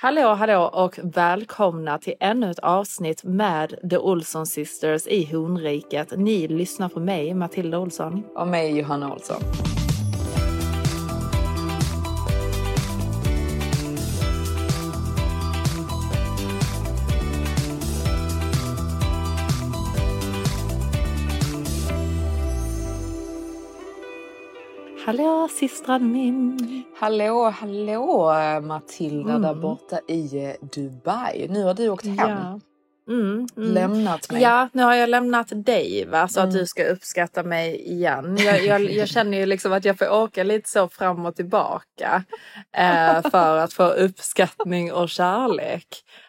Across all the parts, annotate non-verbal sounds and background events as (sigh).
Hallå, hallå och välkomna till ännu ett avsnitt med The Olsson Sisters i Honriket. Ni lyssnar på mig, Matilda Olsson. Och mig, Johanna Olsson. Hallå systran min! Hallå, hallå Matilda Mm. där borta i eh, Dubai. Nu har du åkt hem. Ja. Mm, mm. Lämnat mig. Ja, nu har jag lämnat dig va, så Mm. att du ska uppskatta mig igen. Jag, jag, jag känner ju liksom att jag får åka lite så fram och tillbaka eh, för att få uppskattning och kärlek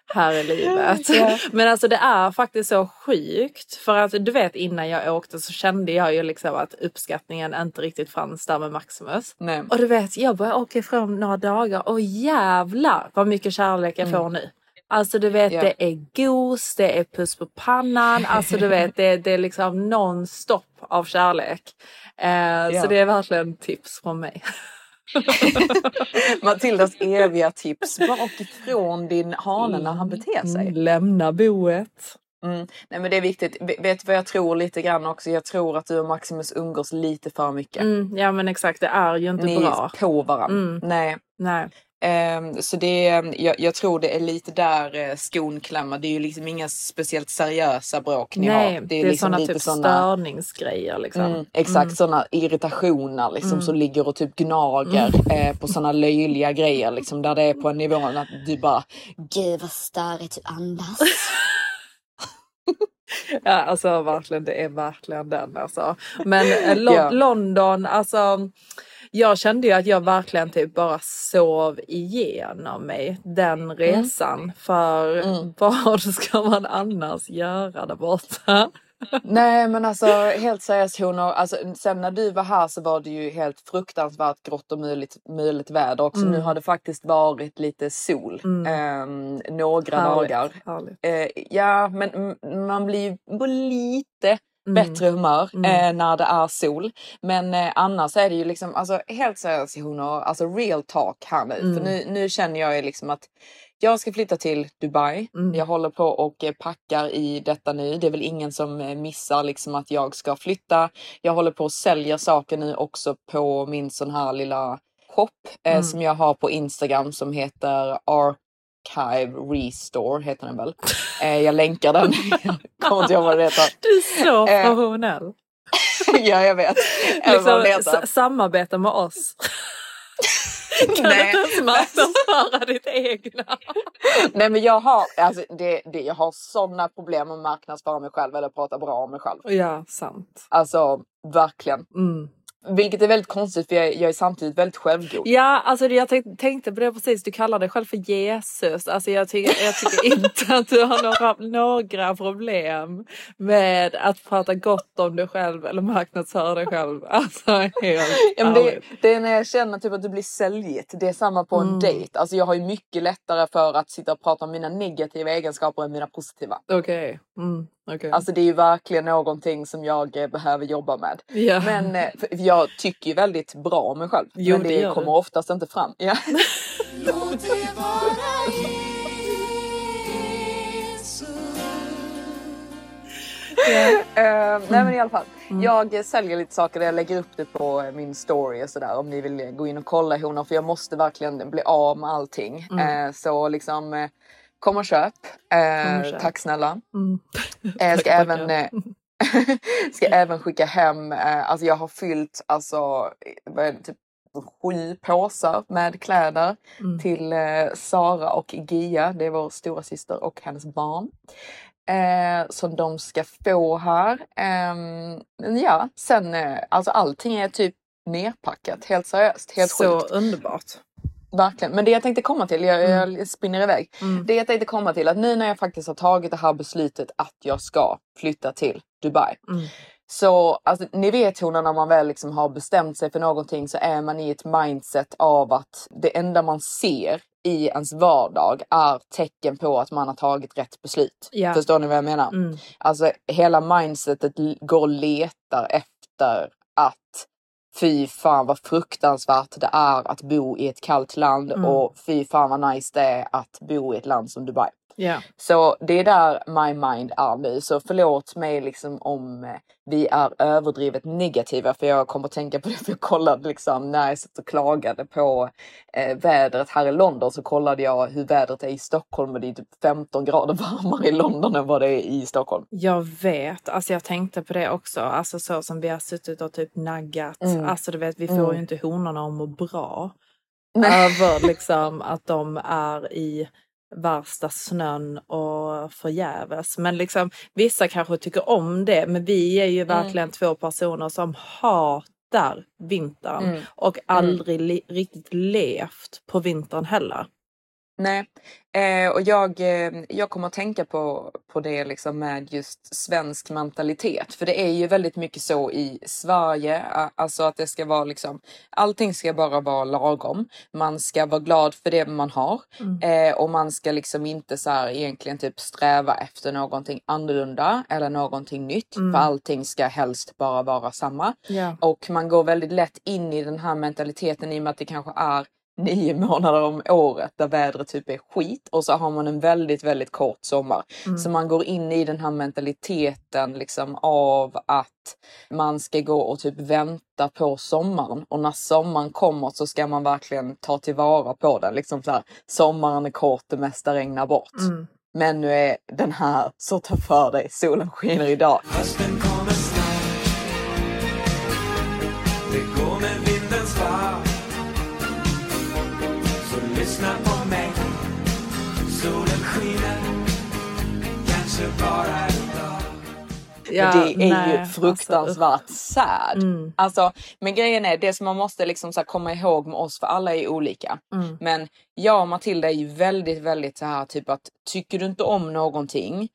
här i livet. Ja. (laughs) Men alltså det är faktiskt så sjukt för att du vet innan jag åkte så kände jag ju liksom att uppskattningen inte riktigt fanns där med Maximus. Nej. Och du vet, jag börjar åka ifrån några dagar och jävlar vad mycket kärlek jag får nu. Alltså du vet Ja. det är gos, det är puss på pannan, alltså du vet det, det är liksom non-stop av kärlek. Eh, (laughs) Så det är verkligen tips från mig. (laughs) (laughs) Matildas eviga tips bakifrån din hane när han beter sig. Mm, lämna boet. Mm. Nej men det är viktigt. Vet du vad jag tror lite grann också? Jag tror att du och Maximus umgås lite för mycket. Mm, ja men exakt, det är ju inte Ni bra. är på varandra. Mm. Nej. Nej. Ehm, så det är, jag, jag tror det är lite där eh, skon klämmer. Det är ju liksom inga speciellt seriösa bråk ni Nej, har. det är, liksom sådana typ såna- störningsgrejer liksom. Mm, exakt sådana irritationer liksom som ligger och typ gnager eh, på sådana löjliga grejer liksom där det är på en nivå att du bara Gud vad störigt du andas. (laughs) Ja, alltså verkligen, det är verkligen den alltså. Men eh, Lo- Ja. London, alltså. Jag kände ju att jag verkligen typ bara sov igenom mig den resan. För (laughs) vad ska man annars göra där borta? (laughs) Nej men alltså helt seriöst honor, alltså, sen när du var här så var det ju helt fruktansvärt grått och muligt, muligt väder också. Mm. Nu har det faktiskt varit lite sol ehm, några Härligt, dagar. härligt. Eh, ja men mm, man blir ju lite Mm. Bättre humör eh, när det är sol. Men eh, annars är det ju liksom, alltså helt seriöst honor, alltså real talk här nu. Mm. För nu, nu känner jag ju liksom att jag ska flytta till Dubai. Mm. Jag håller på och eh, packar i detta nu. Det är väl ingen som eh, missar liksom att jag ska flytta. Jag håller på och säljer saker nu också på min sån här lilla shop eh, Mm. som jag har på Instagram som heter Archive Restore heter den väl. Eh, jag länkar den. (laughs) jag kommer inte ihåg vad det heter. Du är så Eh, professionell. (laughs) ja jag vet. Liksom, samarbeta med oss. (laughs) Kan Nej. du inte marknadsföra ditt egna? Nej men jag har, alltså, det, det, jag har sådana problem med att marknadsföra mig själv eller prata bra om mig själv. Ja, sant. Alltså verkligen. Mm. Vilket är väldigt konstigt för jag, jag är samtidigt väldigt självgod. Ja, alltså jag tänk- tänkte på det precis. Du kallar dig själv för Jesus. Alltså jag tycker, jag tycker inte att du har några, några problem med att prata gott om dig själv eller marknadsföra dig själv. Alltså helt Ja, men det, det är när jag känner typ att det blir säljigt. Det är samma på en Mm. dejt. Alltså jag har ju mycket lättare för att sitta och prata om mina negativa egenskaper än mina positiva. Okej. Mm, okej. Alltså det är ju verkligen någonting som jag eh, behöver jobba med. ja. Men eh, jag tycker ju väldigt bra om mig själv. Jo, men det det, kommer du. oftast inte fram. Ja. Låt det vara Jesus. Eh, nej men i alla fall. Jag säljer lite saker, jag lägger upp det på min story och sådär om ni vill gå in och kolla i honor för jag måste verkligen bli av med allting. Eh, så liksom eh, kom och köp. Eh, Kom och köp. Tack snälla. Mm. Jag ska (laughs) även eh, (laughs) ska även skicka hem, eh, alltså jag har fyllt alltså är det, typ sju påsar med kläder Mm. till eh, Sara och Gia, det är vår stora syster och hennes barn. Eh, som de ska få här. Men ja, sen eh, alltså allting är typ nerpackat, helt seriöst, helt Så sjukt. underbart. Verkligen. Men det jag tänkte komma till, jag, Mm. jag spinner iväg. Mm. Det jag tänkte komma till att nu när jag faktiskt har tagit det här beslutet att jag ska flytta till Dubai. Mm. Så alltså, ni vet hon när man väl liksom har bestämt sig för någonting så är man i ett mindset av att det enda man ser i ens vardag är tecken på att man har tagit rätt beslut. Ja. Förstår ni vad jag menar? Mm. Alltså hela mindsetet går och letar efter att fy fan vad fruktansvärt det är att bo i ett kallt land Mm. och fy fan vad nice det är att bo i ett land som Dubai. Ja. Så det är där my mind är nu. Så förlåt mig liksom om eh, vi är överdrivet negativa för jag kommer att tänka på (laughs) det för jag kollade liksom när jag satt och klagade på eh, vädret här i London så kollade jag hur vädret är i Stockholm och det är typ 15 grader (laughs) varmare i London än vad det är i Stockholm. Jag vet, alltså jag tänkte på det också, alltså så som vi har suttit och typ naggat. Mm. Alltså du vet, vi får Mm. ju inte honorna att må bra. Nej. Över (laughs) liksom att de är i värsta snön och förgäves. Men liksom vissa kanske tycker om det, men vi är ju Mm. verkligen två personer som hatar vintern Mm. och aldrig li- riktigt levt på vintern heller. Nej, eh, och jag, eh, jag kommer att tänka på, på det liksom med just svensk mentalitet. För det är ju väldigt mycket så i Sverige, alltså att det ska vara liksom, allting ska bara vara lagom. Man ska vara glad för det man har eh, och man ska liksom inte så här egentligen typ sträva efter någonting annorlunda eller någonting nytt. Mm. För allting ska helst bara vara samma. Ja. Och man går väldigt lätt in i den här mentaliteten i och med att det kanske är nio månader om året där vädret typ är skit och så har man en väldigt, väldigt kort sommar. Så man går in i den här mentaliteten liksom av att man ska gå och typ vänta på sommaren och när sommaren kommer så ska man verkligen ta tillvara på den. Liksom så här, sommaren är kort, det mesta regnar bort. Mm. Men nu är den här, så ta för dig, solen skiner idag. Hösten kommer snart Det går med lyssna på mig Solen skiner Kanske bara idag Ja, det är nej, ju alltså, fruktansvärt sad. Mm. Alltså, men grejen är, det som man måste liksom så här komma ihåg med oss, för alla är olika. Mm. Men jag och Matilda är ju väldigt, väldigt så här typ att tycker du inte om någonting,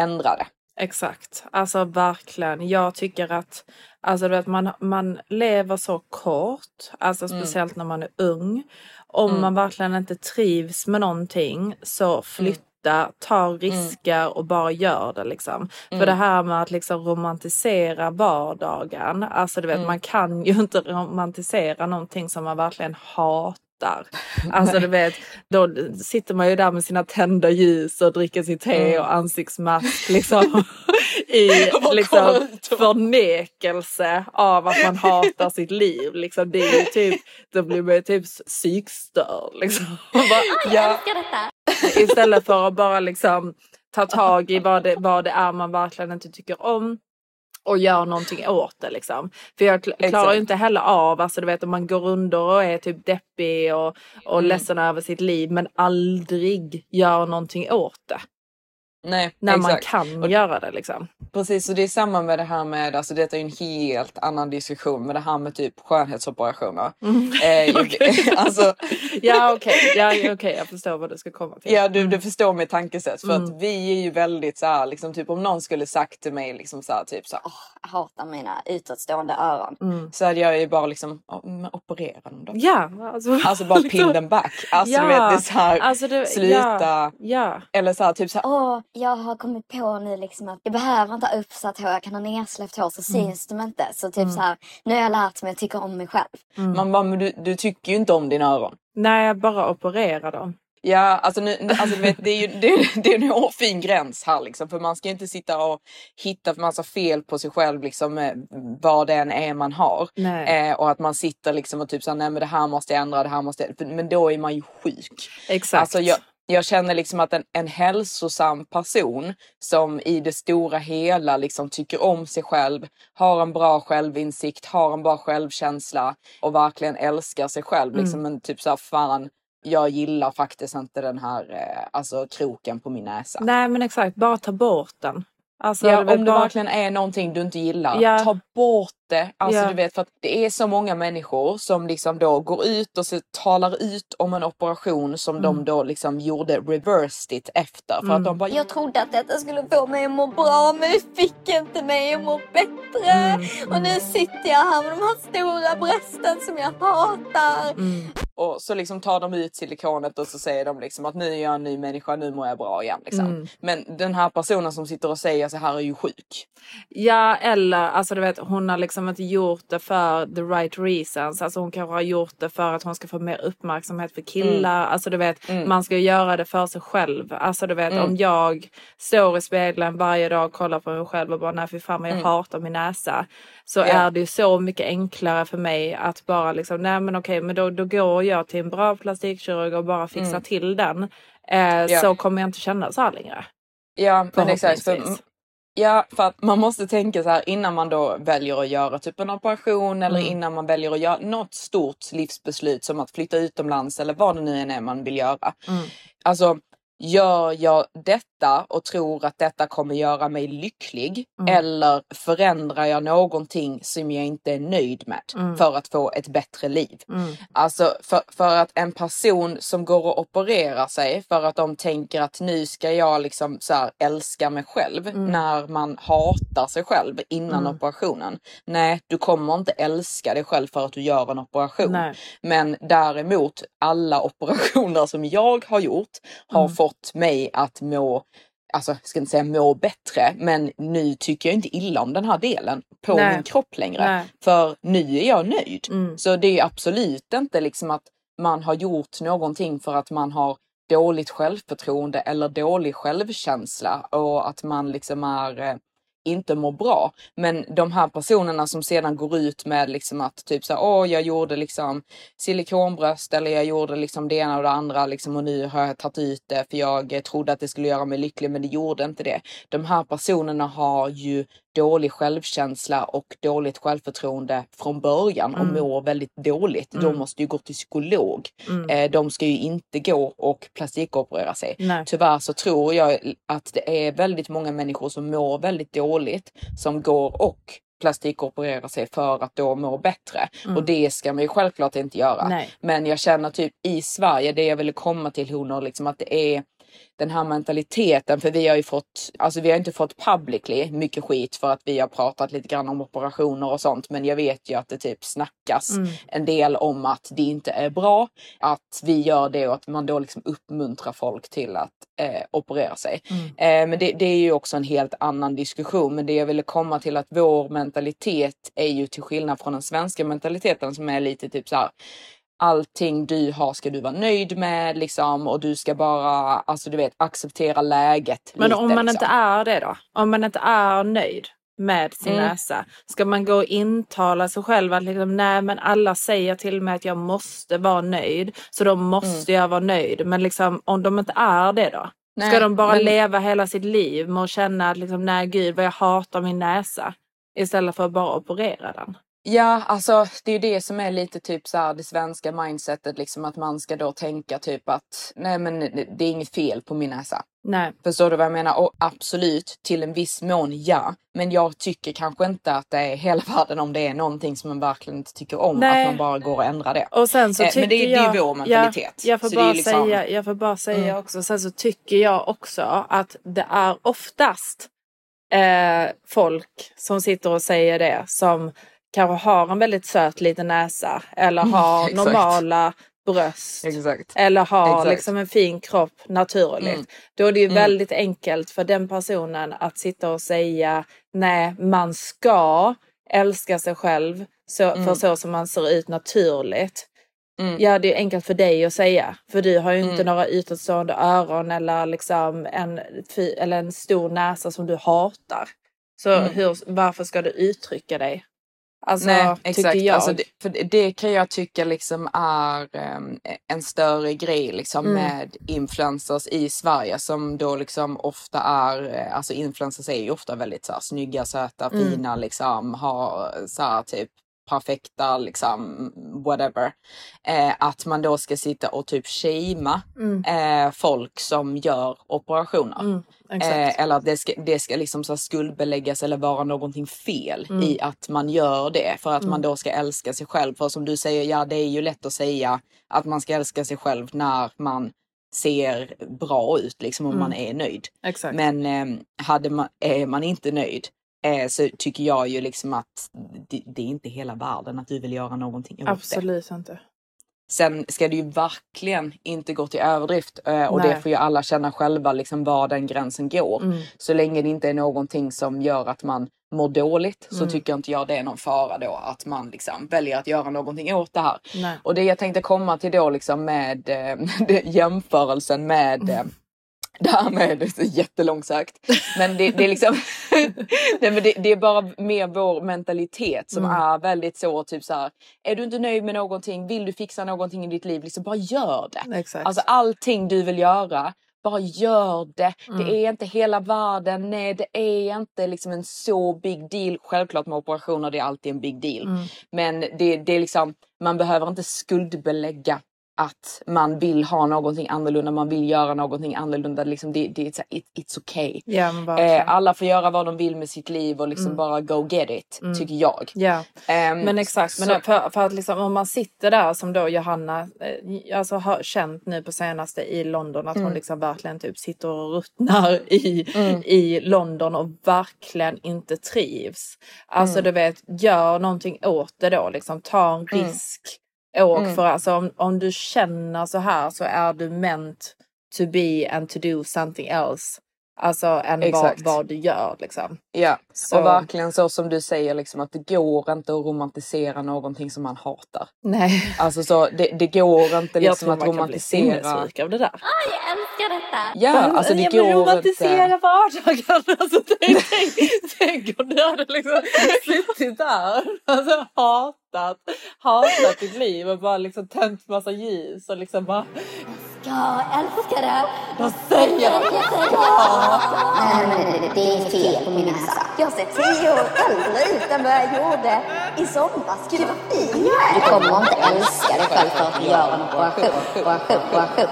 ändra det. Exakt, alltså verkligen. Jag tycker att alltså, du vet, man, man lever så kort, alltså Mm. speciellt när man är ung. Om man verkligen inte trivs med någonting Mm. så flytta, ta risker och bara gör det liksom. Mm. För det här med att liksom romantisera vardagen, alltså du vet Mm. man kan ju (laughs) inte romantisera någonting som man verkligen hatar. (laughs) Alltså du vet, då sitter man ju där med sina tända ljus och dricker sitt te och ansiktsmask liksom. (laughs) I (laughs) Mm. Liksom förnekelse av att man hatar sitt liv. Liksom, det är typ, då blir man ju typ psykstörd liksom. Bara, Ja, Istället för att bara liksom ta tag i vad det, vad det är man verkligen inte tycker om och gör någonting åt det liksom. För jag kl- klarar Exakt. ju inte heller av, alltså du vet om man går under och är typ deppig och, och Mm. ledsen över sitt liv men aldrig gör någonting åt det. Nej, När man exakt. kan göra det liksom. Precis, och det är samma med det här med, alltså detta är en helt annan diskussion, med det här med typ skönhetsoperationer. Eh, (laughs) Okej. (laughs) alltså, Ja okej, ja, ja, okej, jag förstår vad du ska komma till. Ja, du, du förstår mitt tankesätt. För Mm. att vi är ju väldigt så här, liksom typ om någon skulle sagt till mig liksom så här, typ så här, Åh, jag hatar mina utåtstående öron. Mm. så hade jag ju bara liksom, "Ja, operera dem då. Ja, alltså, Alltså bara (laughs) pin them back. Alltså du vet, det är så här, alltså det, sluta. Ja, ja. Eller så här, typ så här, Åh, jag har kommit på nu liksom att jag behöver inte ha uppsatt hår. Jag kan ha nedsläppt hår så syns de inte. Så typ så här, nu har jag lärt mig att tycka om mig själv. man bara, men du, du tycker ju inte om dina öron. Nej, bara operera dem. Ja, alltså, nu, alltså du vet, det är ju det, det är en hårfin gräns här liksom. För man ska inte sitta och hitta massa fel på sig själv liksom med vad det än är man har. Nej. Eh, och att man sitter liksom och typ såhär, nej men det här måste jag ändra, det här måste jag... för- Men då är man ju sjuk. Exakt. Alltså jag, jag känner liksom att en, en hälsosam person som i det stora hela liksom tycker om sig själv, har en bra självinsikt, har en bra självkänsla och verkligen älskar sig själv. Mm. Liksom en typ såhär, fan jag gillar faktiskt inte den här eh, alltså kroken på min näsa. Nej men exakt, bara ta bort den. Alltså, Ja, om det bara- verkligen är någonting du inte gillar, Ja. ta bort det. Alltså Ja. du vet för det är så många människor som liksom då går ut och så talar ut om en operation som Mm. de då liksom gjorde reversed it efter. För att de bara, Jag trodde att detta skulle få mig att må bra men det fick inte mig att må bättre. Mm. Och nu sitter jag här med de här stora brösten som jag hatar. Mm. och så liksom tar de ut silikonet och så säger de liksom att nu är jag en ny människa, nu mår jag bra igen. Liksom. Mm. Men den här personen som sitter och säger så här är ju sjuk. Ja eller alltså du vet hon har liksom inte gjort det för the right reasons. Alltså hon kanske har gjort det för att hon ska få mer uppmärksamhet för killar. Alltså du vet man ska göra det för sig själv. Alltså du vet om jag står i spegeln varje dag och kollar på mig själv och bara nej fy fan vad jag hatar min näsa. Så Ja. är det ju så mycket enklare för mig att bara liksom nej men okej men då, då går jag till en bra plastikkirurg och bara fixar till den. Eh, Så kommer jag inte känna så här längre. Ja, men exakt. För, Förhoppningsvis. ja, för att man måste tänka så här innan man då väljer att göra typ en operation eller innan man väljer att göra något stort livsbeslut som att flytta utomlands eller vad det nu än är man vill göra. Alltså, gör jag detta och tror att detta kommer göra mig lycklig eller förändrar jag någonting som jag inte är nöjd med för att få ett bättre liv? Alltså för, för att en person som går och opererar sig för att de tänker att nu ska jag liksom så här älska mig själv när man hatar sig själv innan operationen. Nej, du kommer inte älska dig själv för att du gör en operation. Nej. Men däremot alla operationer som jag har gjort har Mm. fått mig att må Alltså, jag ska inte säga må bättre, men nu tycker jag inte illa om den här delen på Nej. min kropp längre. Nej. För nu är jag nöjd. Mm. Så det är absolut inte liksom att man har gjort någonting för att man har dåligt självförtroende eller dålig självkänsla och att man liksom är eh, inte mår bra. Men de här personerna som sedan går ut med liksom att typ så här, åh jag gjorde liksom silikonbröst eller jag gjorde liksom det ena och det andra liksom och nu har jag tagit ut det för jag trodde att det skulle göra mig lycklig men det gjorde inte det. De här personerna har ju dålig självkänsla och dåligt självförtroende från början och mår väldigt dåligt. De måste ju gå till psykolog. Eh, de ska ju inte gå och plastikoperera sig. Nej. Tyvärr så tror jag att det är väldigt många människor som mår väldigt dåligt som går och plastikopererar sig för att då må bättre. Och det ska man ju självklart inte göra. Nej. Men jag känner typ i Sverige, det jag ville komma till Honor, liksom att det är den här mentaliteten, för vi har ju fått, alltså vi har inte fått publicly mycket skit för att vi har pratat lite grann om operationer och sånt, men jag vet ju att det typ snackas en del om att det inte är bra, att vi gör det och att man då liksom uppmuntrar folk till att eh, operera sig. Eh, men det, det är ju också en helt annan diskussion, men det jag ville komma till att vår mentalitet är ju till skillnad från den svenska mentaliteten som är lite typ så här allting du har ska du vara nöjd med liksom och du ska bara, alltså du vet, acceptera läget. Men lite, om man liksom. inte är det då? Om man inte är nöjd med sin Mm. näsa. Ska man gå och intala sig själv att liksom, nej men alla säger till mig att jag måste vara nöjd. Så då måste jag vara nöjd. Men liksom om de inte är det då? Ska Nej, de bara men- leva hela sitt liv med att känna att liksom, nej gud vad jag hatar min näsa. Istället för att bara operera den. Ja, alltså det är ju det som är lite typ så här det svenska mindsetet liksom att man ska då tänka typ att nej men det är inget fel på min näsa. Nej. Förstår du vad jag menar? Och absolut, till en viss mån ja. Men jag tycker kanske inte att det är hela världen om det är någonting som man verkligen inte tycker om. Nej. Att man bara går och ändrar det. Och sen så Eh, tycker men det är- det är jag, vår mentalitet. Ja, jag, får bara liksom- säga, jag får bara säga också. Sen så tycker jag också att det är oftast eh, folk som sitter och säger det som kanske har en väldigt söt liten näsa eller har (laughs) exakt. normala bröst. Exakt. Eller har Exakt. liksom en fin kropp naturligt. Mm. Då är det ju väldigt enkelt för den personen att sitta och säga nej, man ska älska sig själv så, Mm. för så som man ser ut naturligt. Ja det är enkelt för dig att säga. För du har ju Mm. inte några utåtstående öron eller liksom en, eller en stor näsa som du hatar. Så Mm. hur, varför ska du uttrycka dig? Alltså Nej, exakt. jag. Alltså det, för det- kan jag tycka liksom är em, en större grej liksom Mm. med influencers i Sverige som då liksom ofta är, eh, alltså influencers är ju ofta väldigt så här, snygga, söta, Mm. fina liksom, har så här, typ perfekta liksom whatever. Eh, att man då ska sitta och typ shamea eh, folk som gör operationer. Mm. Eh, eller att det ska, det ska liksom så skuldbeläggas eller vara någonting fel Mm. i att man gör det. För att man då ska älska sig själv. För som du säger, ja det är ju lätt att säga att man ska älska sig själv när man ser bra ut, liksom om man är nöjd. Exakt. Men eh, hade man, är man inte nöjd eh, så tycker jag ju liksom att det, det är inte hela världen att du vill göra någonting åt det. Absolut inte. Sen ska det ju verkligen inte gå till överdrift eh, och Nej. det får ju alla känna själva liksom var den gränsen går. Mm. Så länge det inte är någonting som gör att man mår dåligt Mm. så tycker inte jag det är någon fara då att man liksom väljer att göra någonting åt det här. Nej. Och det jag tänkte komma till då liksom med eh, det- (laughs) jämförelsen med (laughs) eh, (laughs) det här med, det är jättelångt sagt, men det, det är liksom, (laughs) nej, men det, det är bara mer vår mentalitet som Mm. är väldigt så typ så här. är du inte nöjd med någonting, vill du fixa någonting i ditt liv, liksom bara gör det. Exakt. Alltså allting du vill göra, bara gör det. Mm. Det är inte hela världen, nej det är inte liksom en så big deal. Självklart med operationer, det är alltid en big deal. Mm. Men det, det är liksom, man behöver inte skuldbelägga att man vill ha någonting annorlunda, man vill göra någonting annorlunda. Liksom det, det är it, it's okay. verkligen. Eh, alla får göra vad de vill med sitt liv och liksom bara go get it, tycker jag. Ja, Ehm, men exakt. Men för, för att liksom, om man sitter där som då Johanna eh, alltså har känt nu på senaste i London att Mm. hon liksom verkligen typ sitter och ruttnar (laughs) i, i London och verkligen inte trivs. Alltså Mm. du vet, gör någonting åt det då liksom. Ta en Mm. risk. Åk för alltså om, om du känner så här så är du meant to be and to do something else. Alltså än vad, vad du gör liksom. Ja, Så- och verkligen så som du säger liksom att det går inte att romantisera någonting som man hatar. Nej. Alltså så det, det går inte Jag liksom tror att man kan bli romantisera. sinnessjuk av det där. Jag älskar detta! Ja, alltså det ja, men går romantisera inte. vardagen. (laughs) Alltså, tänk, tänk, tänk om du hade liksom suttit där alltså, hatat, hatat ditt liv och bara liksom tänt massa ljus och liksom bara Jag älskar det! vad säger jag? Nej, men det, det är fel på min näsa. Jag ser tio år äldre ut än vad jag gjorde i somras. Gud vad fin jag är! Du kommer inte älska dig själv för att du gör en operation, operation, operation.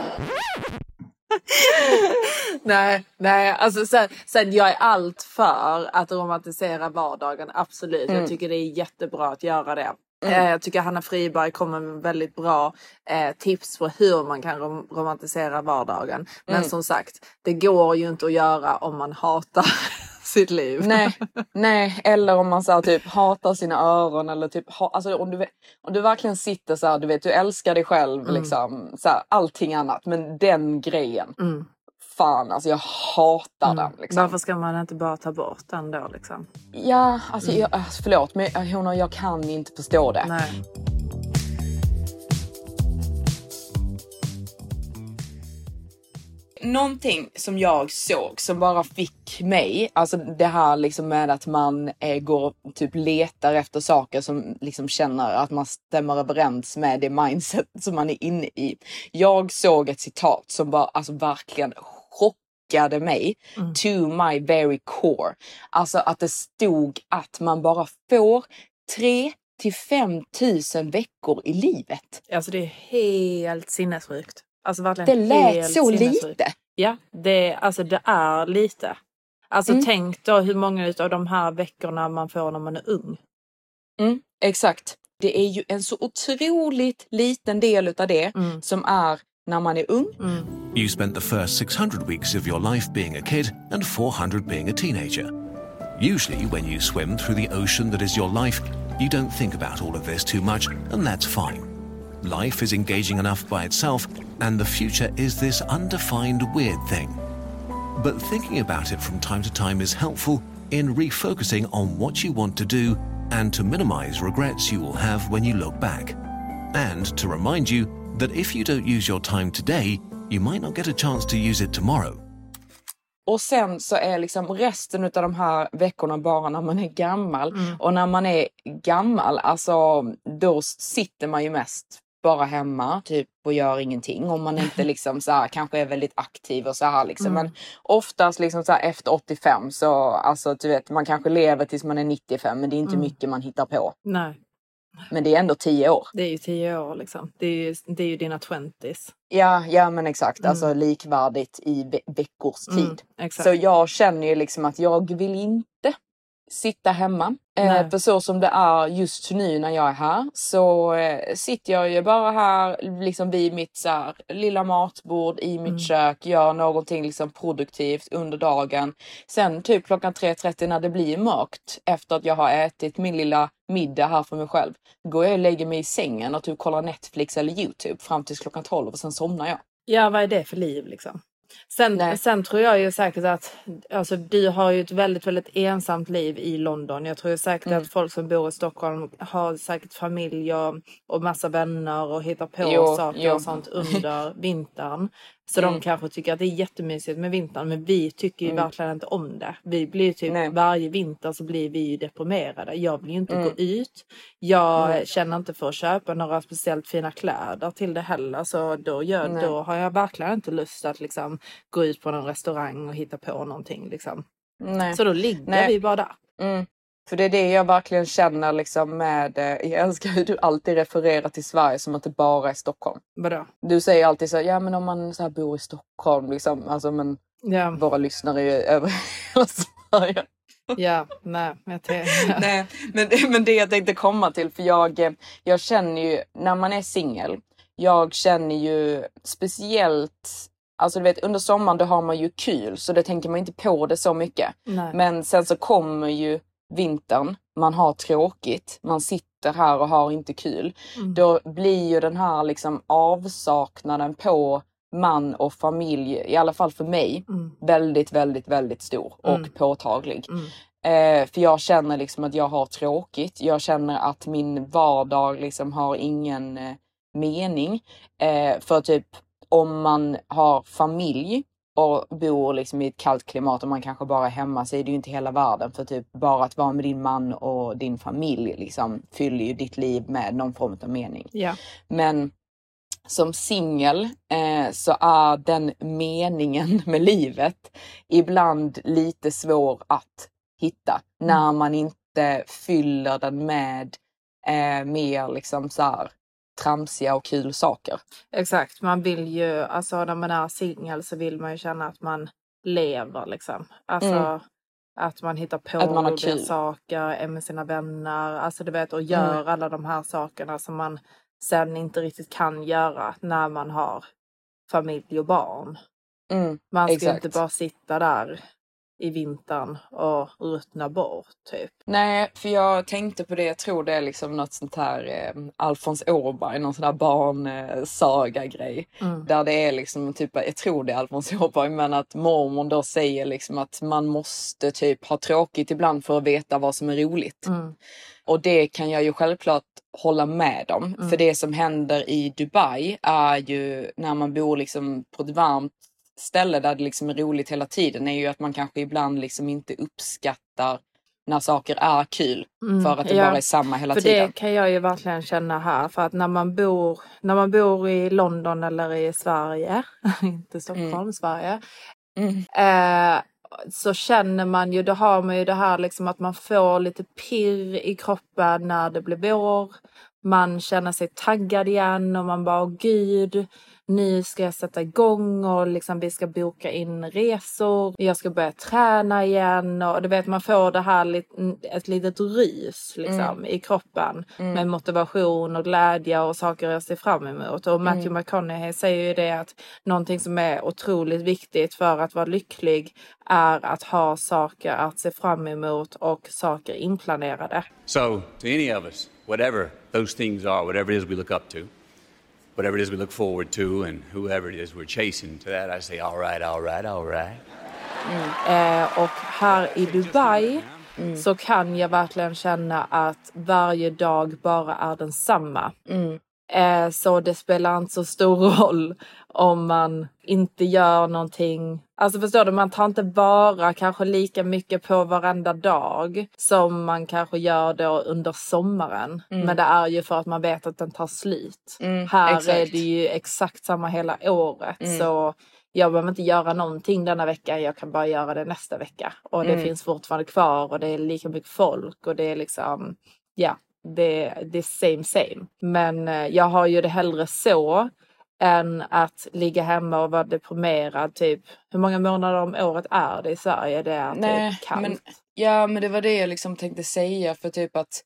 Nej, nej, alltså sen, sen jag är allt för att romantisera vardagen, absolut. Jag tycker det är jättebra att göra det. Eh, Jag tycker Hanna Friberg kommer med väldigt bra eh, tips på hur man kan rom- romantisera vardagen. Men som sagt, det går ju inte att göra om man hatar (laughs) sitt liv. Nej, nej, eller om man så här, typ hatar sina öron eller typ ha, alltså om du, om du verkligen sitter så här, du vet du älskar dig själv liksom så här, allting annat men den grejen. Fan alltså jag hatar den liksom. Varför ska man inte bara ta bort den då liksom? Ja, alltså jag, alltså, förlåt men jag- hon och jag kan inte förstå det. Nej. Någonting som jag såg som bara fick mig, alltså det här liksom med att man eh, går typ letar efter saker som liksom känner att man stämmer överens med det mindset som man är inne i. Jag såg ett citat som bara alltså verkligen chockade mig to my very core. Alltså att det stod att man bara får 3 till 5 tusen veckor i livet. Alltså det är helt sinnessjukt. Alltså Det verkligen lät helt så lite. Ja, det, alltså det är lite. Alltså Mm. tänk då hur många av de här veckorna man får när man är ung. Mm, exakt. Det är ju en så otroligt liten del utav det som är när man är ung. Mm. You spent the first 600 weeks of your life being a kid and 400 being a teenager. Usually, when you swim through the ocean that is your life, you don't think about all of this too much, and that's fine. Life is engaging enough by itself, and the future is this undefined weird thing. But thinking about it from time to time is helpful in refocusing on what you want to do and to minimize regrets you will have when you look back. and to remind you that if you don't use your time today, you might not get a chance to use it tomorrow. Och sen så är liksom resten av de här veckorna bara när man är gammal. Och när man är gammal, alltså då sitter man ju mest bara hemma typ och gör ingenting. Om man inte (laughs) liksom så här, kanske är väldigt aktiv och så här liksom. Men oftast liksom så här, efter 85 så alltså du vet man kanske lever tills man är 95 men det är inte mycket man hittar på. Nej, Men det är ändå 10 år. det är ju tio år liksom. Det är ju, det är ju dina twenties. Ja, ja men exakt. Alltså likvärdigt i ve- veckors tid. Mm. Så jag känner ju liksom att jag vill inte sitta hemma. Eh, för så som det är just nu när jag är här så eh, sitter jag ju bara här liksom vid mitt så här, lilla matbord i mitt Mm. kök, gör någonting liksom produktivt under dagen. Sen typ klockan 3.30 när det blir mörkt efter att jag har ätit min lilla middag här för mig själv. Går jag och lägger mig i sängen och typ kollar Netflix eller Youtube fram tills klockan 12 och sen somnar jag. Ja, vad är det för liv liksom? Sen, sen tror jag ju säkert att alltså, du har ju ett väldigt, väldigt ensamt liv i London. Jag tror ju säkert Mm. att folk som bor i Stockholm har säkert familj och, och massa vänner och hittar på Jo, saker jo. och sånt under vintern. Så Mm. de kanske tycker att det är jättemysigt med vintern men vi tycker ju verkligen inte om det. Vi blir typ Nej. varje vinter så blir vi ju deprimerade. Jag vill ju inte Mm. gå ut. Jag känner inte för att köpa några speciellt fina kläder till det heller. Så då, gör, Nej. då har jag verkligen inte lust att liksom gå ut på någon restaurang och hitta på någonting. Liksom. Nej. Så då ligger Nej. vi bara där. För det är det jag verkligen känner liksom med, eh, jag älskar hur du alltid refererar till Sverige som att det bara är Stockholm. Vadå? Du säger alltid så, ja men om man så här bor i Stockholm liksom, alltså men Ja, våra lyssnare är ju över hela Sverige. ja, nej. (laughs) Nej, men, men det jag tänkte komma till, för jag, eh, jag känner ju när man är singel, jag känner ju speciellt, alltså du vet under sommaren då har man ju kul så det tänker man inte på det så mycket. nej. Men sen så kommer ju vintern, man har tråkigt, man sitter här och har inte kul. Mm. Då blir ju den här liksom avsaknaden på man och familj, i alla fall för mig, Mm. väldigt, väldigt, väldigt stor och Mm. påtaglig. Mm. Eh, för jag känner liksom att jag har tråkigt. Jag känner att min vardag liksom har ingen eh, mening. Eh, för typ om man har familj och bor liksom i ett kallt klimat och man kanske bara är hemma så är det ju inte hela världen. För typ bara att vara med din man och din familj liksom fyller ju ditt liv med någon form av mening. Ja. Men som singel eh, så är den meningen (laughs) med livet ibland lite svår att hitta när man inte fyller den med eh, mer liksom så här tramsiga och kul saker. Exakt, man vill ju, alltså när man är singel så vill man ju känna att man lever liksom. Alltså Mm. att man hittar på Att man har roliga kul. saker, är med sina vänner, alltså du vet och gör Mm. alla de här sakerna som man sen inte riktigt kan göra när man har familj och barn. Mm, Man ska exakt. inte bara sitta där i vintern och ruttna bort typ. Nej, för jag tänkte på det, jag tror det är liksom något sånt här eh, Alfons Åberg, någon sån där barnsaga-grej. Mm. Där det är liksom typ, jag tror det är Alfons Åberg, men att mormon då säger liksom att man måste typ ha tråkigt ibland för att veta vad som är roligt. Mm. Och det kan jag ju självklart hålla med om. Mm. För det som händer i Dubai är ju när man bor liksom på ett varmt ställe där det liksom är roligt hela tiden är ju att man kanske ibland liksom inte uppskattar när saker är kul. Mm, För att det ja. bara är samma hela För tiden. det kan jag ju verkligen känna här. För att när man bor, när man bor i London eller i Sverige, (laughs) inte Stockholm, Sverige. Mm. Eh, så känner man ju, då har man ju det här liksom att man får lite pirr i kroppen när det blir vår. Man känner sig taggad igen och man bara, åh gud, nu ska jag sätta igång och liksom vi ska boka in resor. Jag ska börja träna igen och du vet man får det här ett litet rys liksom i kroppen med motivation och glädje och saker jag ser fram emot. Och Matthew McConaughey säger ju det att någonting som är otroligt viktigt för att vara lycklig är att ha saker att se fram emot och saker inplanerade. So, to any of us, whatever those things are, whatever it is we look up to, whatever it is we look forward to, and whoever it is we're chasing, to that I say, all right, all right, all right. Eh, och här i Dubai så kan jag verkligen känna att varje dag bara är densamma. Eh, så det spelar inte så stor roll om man inte gör någonting. Alltså förstår du, man tar inte vara kanske lika mycket på varenda dag som man kanske gör då under sommaren. Men det är ju för att man vet att den tar slut. Mm, Här exakt. är det ju exakt samma hela året. Mm. Så jag behöver inte göra någonting denna vecka, jag kan bara göra det nästa vecka. Och det Mm. finns fortfarande kvar och det är lika mycket folk och det är liksom, ja, det, det är same same. Men eh, jag har ju det hellre så än att ligga hemma och vara deprimerad typ. Hur många månader om året är det i Sverige? Det är Nej, typ kallt. men, ja men det var det jag liksom tänkte säga för typ att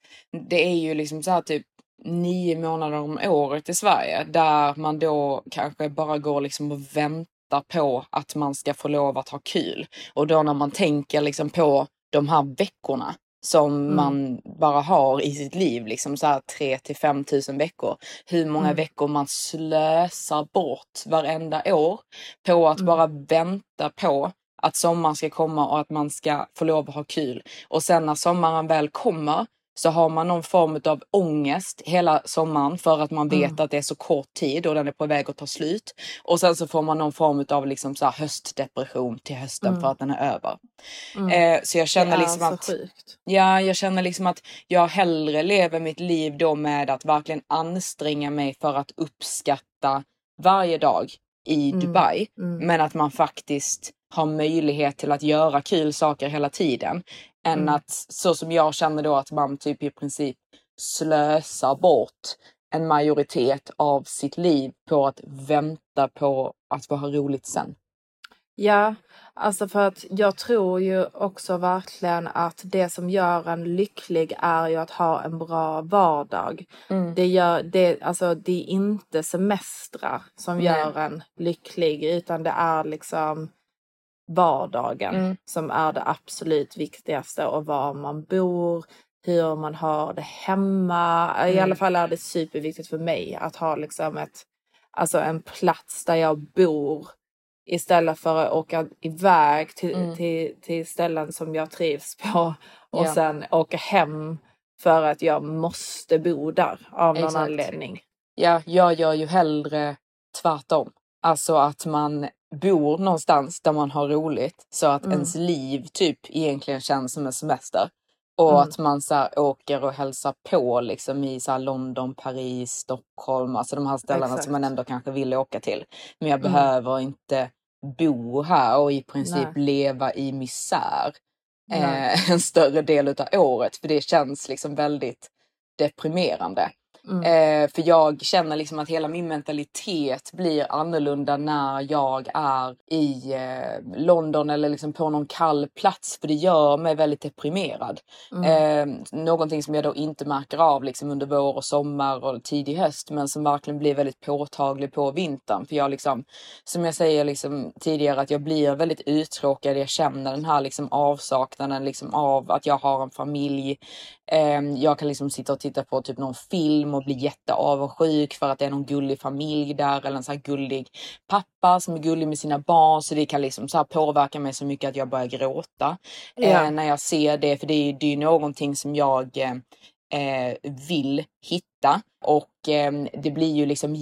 det är ju liksom så här typ nio månader om året i Sverige där man då kanske bara går liksom och väntar på att man ska få lov att ha kul. Och då när man tänker liksom på de här veckorna som Mm. man bara har i sitt liv, liksom så här 3 till 5 tusen veckor. Hur många Mm. veckor man slösar bort varenda år på att Mm. bara vänta på att sommaren ska komma och att man ska få lov att ha kul. Och sen när sommaren väl kommer så har man någon form av ångest hela sommaren för att man vet Mm. att det är så kort tid och den är på väg att ta slut. Och sen så får man någon form av liksom så höstdepression till hösten Mm. för att den är över. Mm. Eh, så jag känner liksom att sjukt. Ja, jag känner liksom att jag hellre lever mitt liv då med att verkligen anstränga mig för att uppskatta varje dag i Mm, Dubai. mm. Men att man faktiskt har möjlighet till att göra kul saker hela tiden. Än Mm. att så som jag känner då att man typ i princip slösar bort en majoritet av sitt liv på att vänta på att få ha roligt sen. Ja, alltså för att jag tror ju också verkligen att det som gör en lycklig är ju att ha en bra vardag. Mm. Det, gör, det, alltså, det är inte semestrar som Nej. gör en lycklig utan det är liksom vardagen Mm. som är det absolut viktigaste och var man bor, hur man har det hemma. I Mm. alla fall är det superviktigt för mig att ha liksom ett, alltså en plats där jag bor istället för att åka iväg till, Mm. till, till ställen som jag trivs på (laughs) och Ja. sen åka hem för att jag måste bo där av någon Exakt. anledning. Ja, jag gör ju hellre tvärtom. Alltså att man bor någonstans där man har roligt så att Mm. ens liv typ egentligen känns som en semester. Och Mm. att man så här åker och hälsar på liksom i så här London, Paris, Stockholm, alltså de här ställena Exakt. som man ändå kanske vill åka till. Men jag Mm. behöver inte bo här och i princip Nej. leva i misär eh, (laughs) en större del utav året. För det känns liksom väldigt deprimerande. Mm. Eh, för jag känner liksom att hela min mentalitet blir annorlunda när jag är i eh, London eller liksom på någon kall plats. För det gör mig väldigt deprimerad. Mm. Eh, någonting som jag då inte märker av liksom under vår och sommar och tidig höst. Men som verkligen blir väldigt påtaglig på vintern. För jag liksom, som jag säger liksom tidigare, att jag blir väldigt uttråkad. Jag känner den här liksom avsaknaden liksom av att jag har en familj. Eh, jag kan liksom sitta och titta på typ någon film och bli jätteavundsjuk för att det är någon gullig familj där eller en så här gullig pappa som är gullig med sina barn. Så det kan liksom så påverka mig så mycket att jag börjar gråta Ja. eh, när jag ser det. För det är ju det är ju någonting som jag eh, eh, vill hitta. Och eh, det blir ju liksom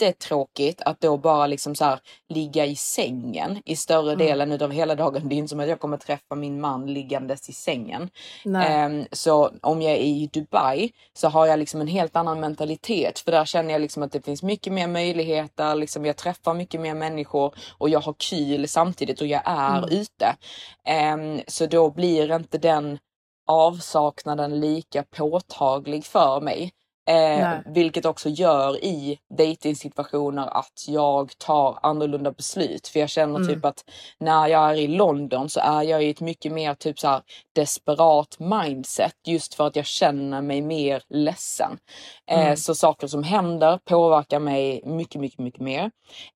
jättetråkigt att då bara liksom så här ligga i sängen i större Mm. delen utav hela dagen. Det är inte som att jag kommer träffa min man liggandes i sängen. Ehm, så om jag är i Dubai så har jag liksom en helt annan mentalitet för där känner jag liksom att det finns mycket mer möjligheter, liksom jag träffar mycket mer människor och jag har kul samtidigt och jag är Mm. ute. Ehm, så då blir inte den avsaknaden lika påtaglig för mig. Eh, vilket också gör i dejtingsituationer att jag tar annorlunda beslut. För jag känner Mm. typ att när jag är i London så är jag i ett mycket mer typ så här desperat mindset just för att jag känner mig mer ledsen. Eh, Mm. så saker som händer påverkar mig mycket, mycket, mycket mer.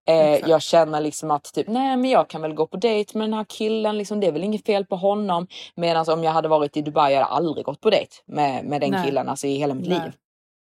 Eh, jag känner liksom att typ, nej men jag kan väl gå på dejt med den här killen, liksom, det är väl inget fel på honom. Medan om jag hade varit i Dubai, jag hade aldrig gått på dejt med, med den Nej. killen alltså, i hela mitt Nej. liv.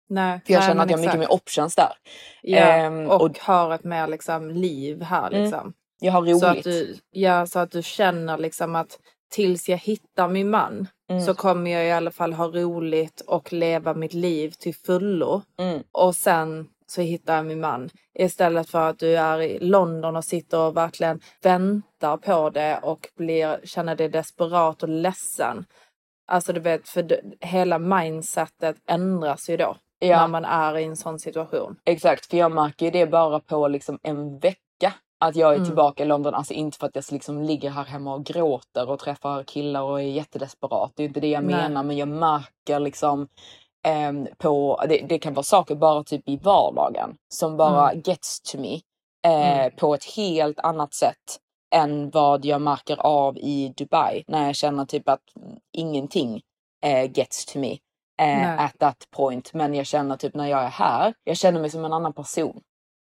Nej. För jag Nej, känner att jag har mycket mer options där. Ja, Ehm, och, och- har ett mer liksom liv här Mm, liksom. Jag har roligt. Så att, du, ja, så att du känner liksom att tills jag hittar min man så kommer jag i alla fall ha roligt och leva mitt liv till fullo. Mm. Och sen så hittar jag min man. Istället för att du är i London och sitter och verkligen väntar på det och blir, känner dig desperat och ledsen. Alltså du vet, för hela mindsetet ändras ju då. Ja. När man är i en sån situation. Exakt, för jag märker ju det bara på liksom en vecka. Att jag är Mm. tillbaka i London. Alltså inte för att jag liksom ligger här hemma och gråter och träffar killar och är jättedesperat. Det är inte det jag Nej. menar. Men jag märker liksom ehm, på, det, det kan vara saker bara typ i vardagen som bara Mm. gets to me. Eh, På ett helt annat sätt än vad jag märker av i Dubai. När jag känner typ att ingenting eh, gets to me eh, at that point. Men jag känner typ när jag är här, jag känner mig som en annan person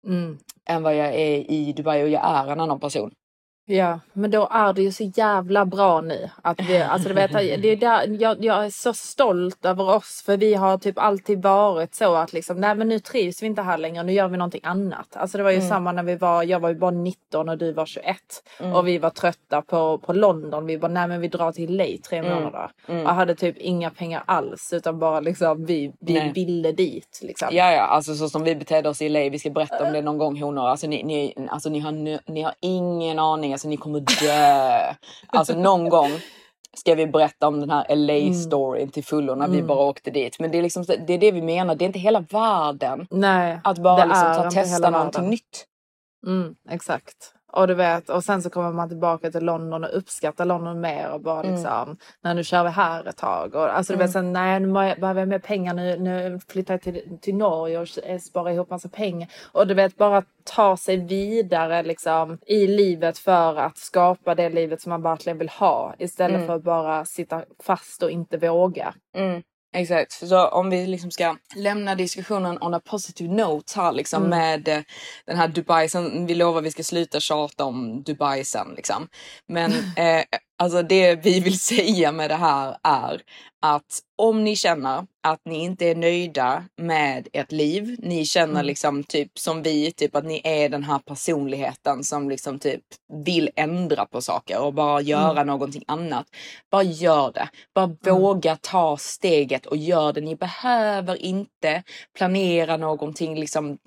Mm. än vad jag är i Dubai och jag är en annan person. Ja, men då är det ju så jävla bra nu. Att vi, alltså du vet, det är där, jag, jag är så stolt över oss för vi har typ alltid varit så att liksom, nej men nu trivs vi inte här längre, nu gör vi någonting annat. Alltså det var ju Mm. samma när vi var, jag var ju bara 19 och du var 21. Mm. Och vi var trötta på, på London, vi bara nej men vi drar till LA tre Mm. månader. Mm. Och hade typ inga pengar alls utan bara liksom vi, vi Nej. ville dit liksom. Ja, ja, alltså så som vi betedde oss i LA. Vi ska berätta om det någon gång honor. Alltså ni, ni, alltså, ni, har, ni har ingen aning. Alltså ni kommer dö. Alltså någon gång ska vi berätta om den här LA-storyn till fullo när vi Mm. bara åkte dit. Men det är, liksom, det är det vi menar. Det är inte hela världen Nej, att bara liksom, ta, testa någonting världen. nytt. Mm, exakt. Och du vet, och sen så kommer man tillbaka till London och uppskattar London mer och bara Mm. liksom, nej nu kör vi här ett tag. Och, alltså du vet, sen, nej nu behöver jag mer pengar, nu, nu flyttar jag till, till Norge och sparar ihop massa pengar. Och du vet, bara ta sig vidare liksom i livet för att skapa det livet som man verkligen vill ha. Istället Mm. för att bara sitta fast och inte våga. Mm, exakt. Så om vi liksom ska lämna diskussionen on a positive note här liksom Mm. med eh, den här Dubai. Sen, vi lovar vi ska sluta tjata om Dubai sen liksom. Men (laughs) eh, alltså det vi vill (laughs) säga med det här är att om ni känner att ni inte är nöjda med ert liv, ni känner Mm. liksom typ som vi, typ att ni är den här personligheten som liksom typ vill ändra på saker och bara göra någonting annat. Bara gör det. Bara våga ta steget och gör det. Ni behöver inte planera någonting liksom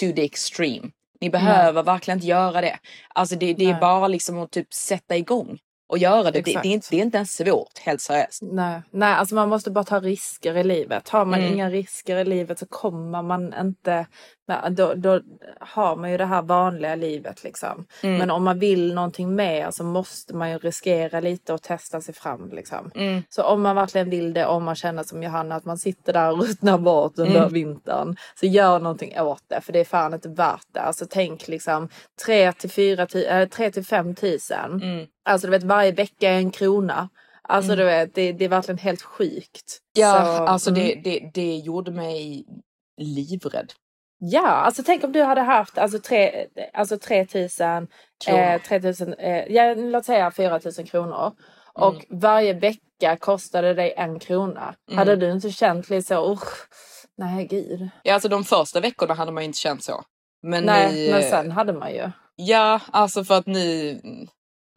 to the extreme. Ni behöver verkligen inte göra det. Alltså det, det är Nej. bara liksom att typ sätta igång och göra det. Det, det, är inte, det är inte ens svårt, helt seriöst. Nej, nej, alltså man måste bara ta risker i livet. Tar man Mm. inga risker i livet så kommer man inte... Då, då har man ju det här vanliga livet liksom. Mm. Men om man vill någonting mer så måste man ju riskera lite och testa sig fram liksom. Mm. Så om man verkligen vill det, om man känner som Johanna att man sitter där och ruttnar bort under Mm. vintern. Så gör någonting åt det för det är fan inte värt det. Alltså tänk liksom 3 till 4 till, äh, 3 till 5 tusen. Mm. Alltså du vet varje vecka är en krona. Alltså du vet det, det är verkligen helt sjukt. Ja, Så, alltså mm. det, det, det gjorde mig livrädd. Ja, alltså tänk om du hade haft alltså 3, alltså 3 000, Kronor. eh, 3 000 eh, ja, låt säga 4 000 kronor. Och Mm. varje vecka kostade dig en krona. Mm. Hade du inte känt lite så, "Usch, nej gud. Ja, alltså de första veckorna hade man ju inte känt så. Men nej, nu, men sen hade man ju. Ja, alltså för att nu...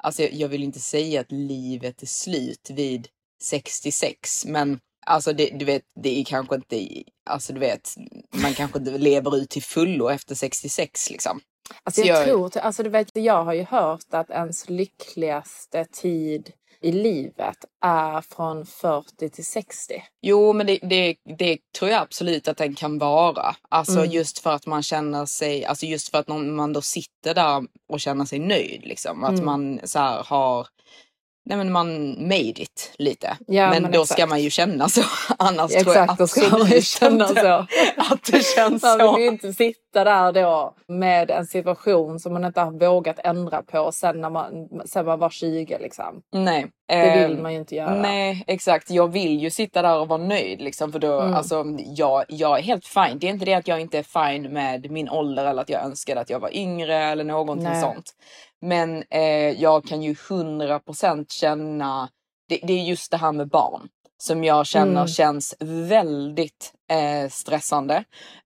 Alltså jag, jag vill inte säga att livet är slut vid 66, men alltså det, du vet, det är kanske inte... Alltså du vet, man kanske inte lever ut till fullo efter 66 liksom. Alltså Så jag, jag- tror, alltså du vet, jag har ju hört att ens lyckligaste tid i livet är från 40 till 60. Jo, men det, det, det tror jag absolut att den kan vara. Alltså Mm. just för att man känner sig, alltså just för att man då sitter där och känner sig nöjd liksom. Att Mm. man så här har, nej men man made it lite. Ja, men, men då exakt. ska man ju känna så. (laughs) Annars tror jag Exakt, man ju (laughs) absolut känna så. (laughs) att det känns Man så. vill ju inte sitta där då med en situation som man inte har vågat ändra på sen när man, sen man var 20 liksom. Nej. Det vill ehm, man ju inte göra. Nej, exakt. Jag vill ju sitta där och vara nöjd liksom. För då, Mm. alltså, jag, jag är helt fine. Det är inte det att jag inte är fine med min ålder eller att jag önskade att jag var yngre eller någonting Nej. sånt. Men eh, jag kan ju 100% känna, det, det är just det här med barn som jag känner Mm. känns väldigt eh, stressande.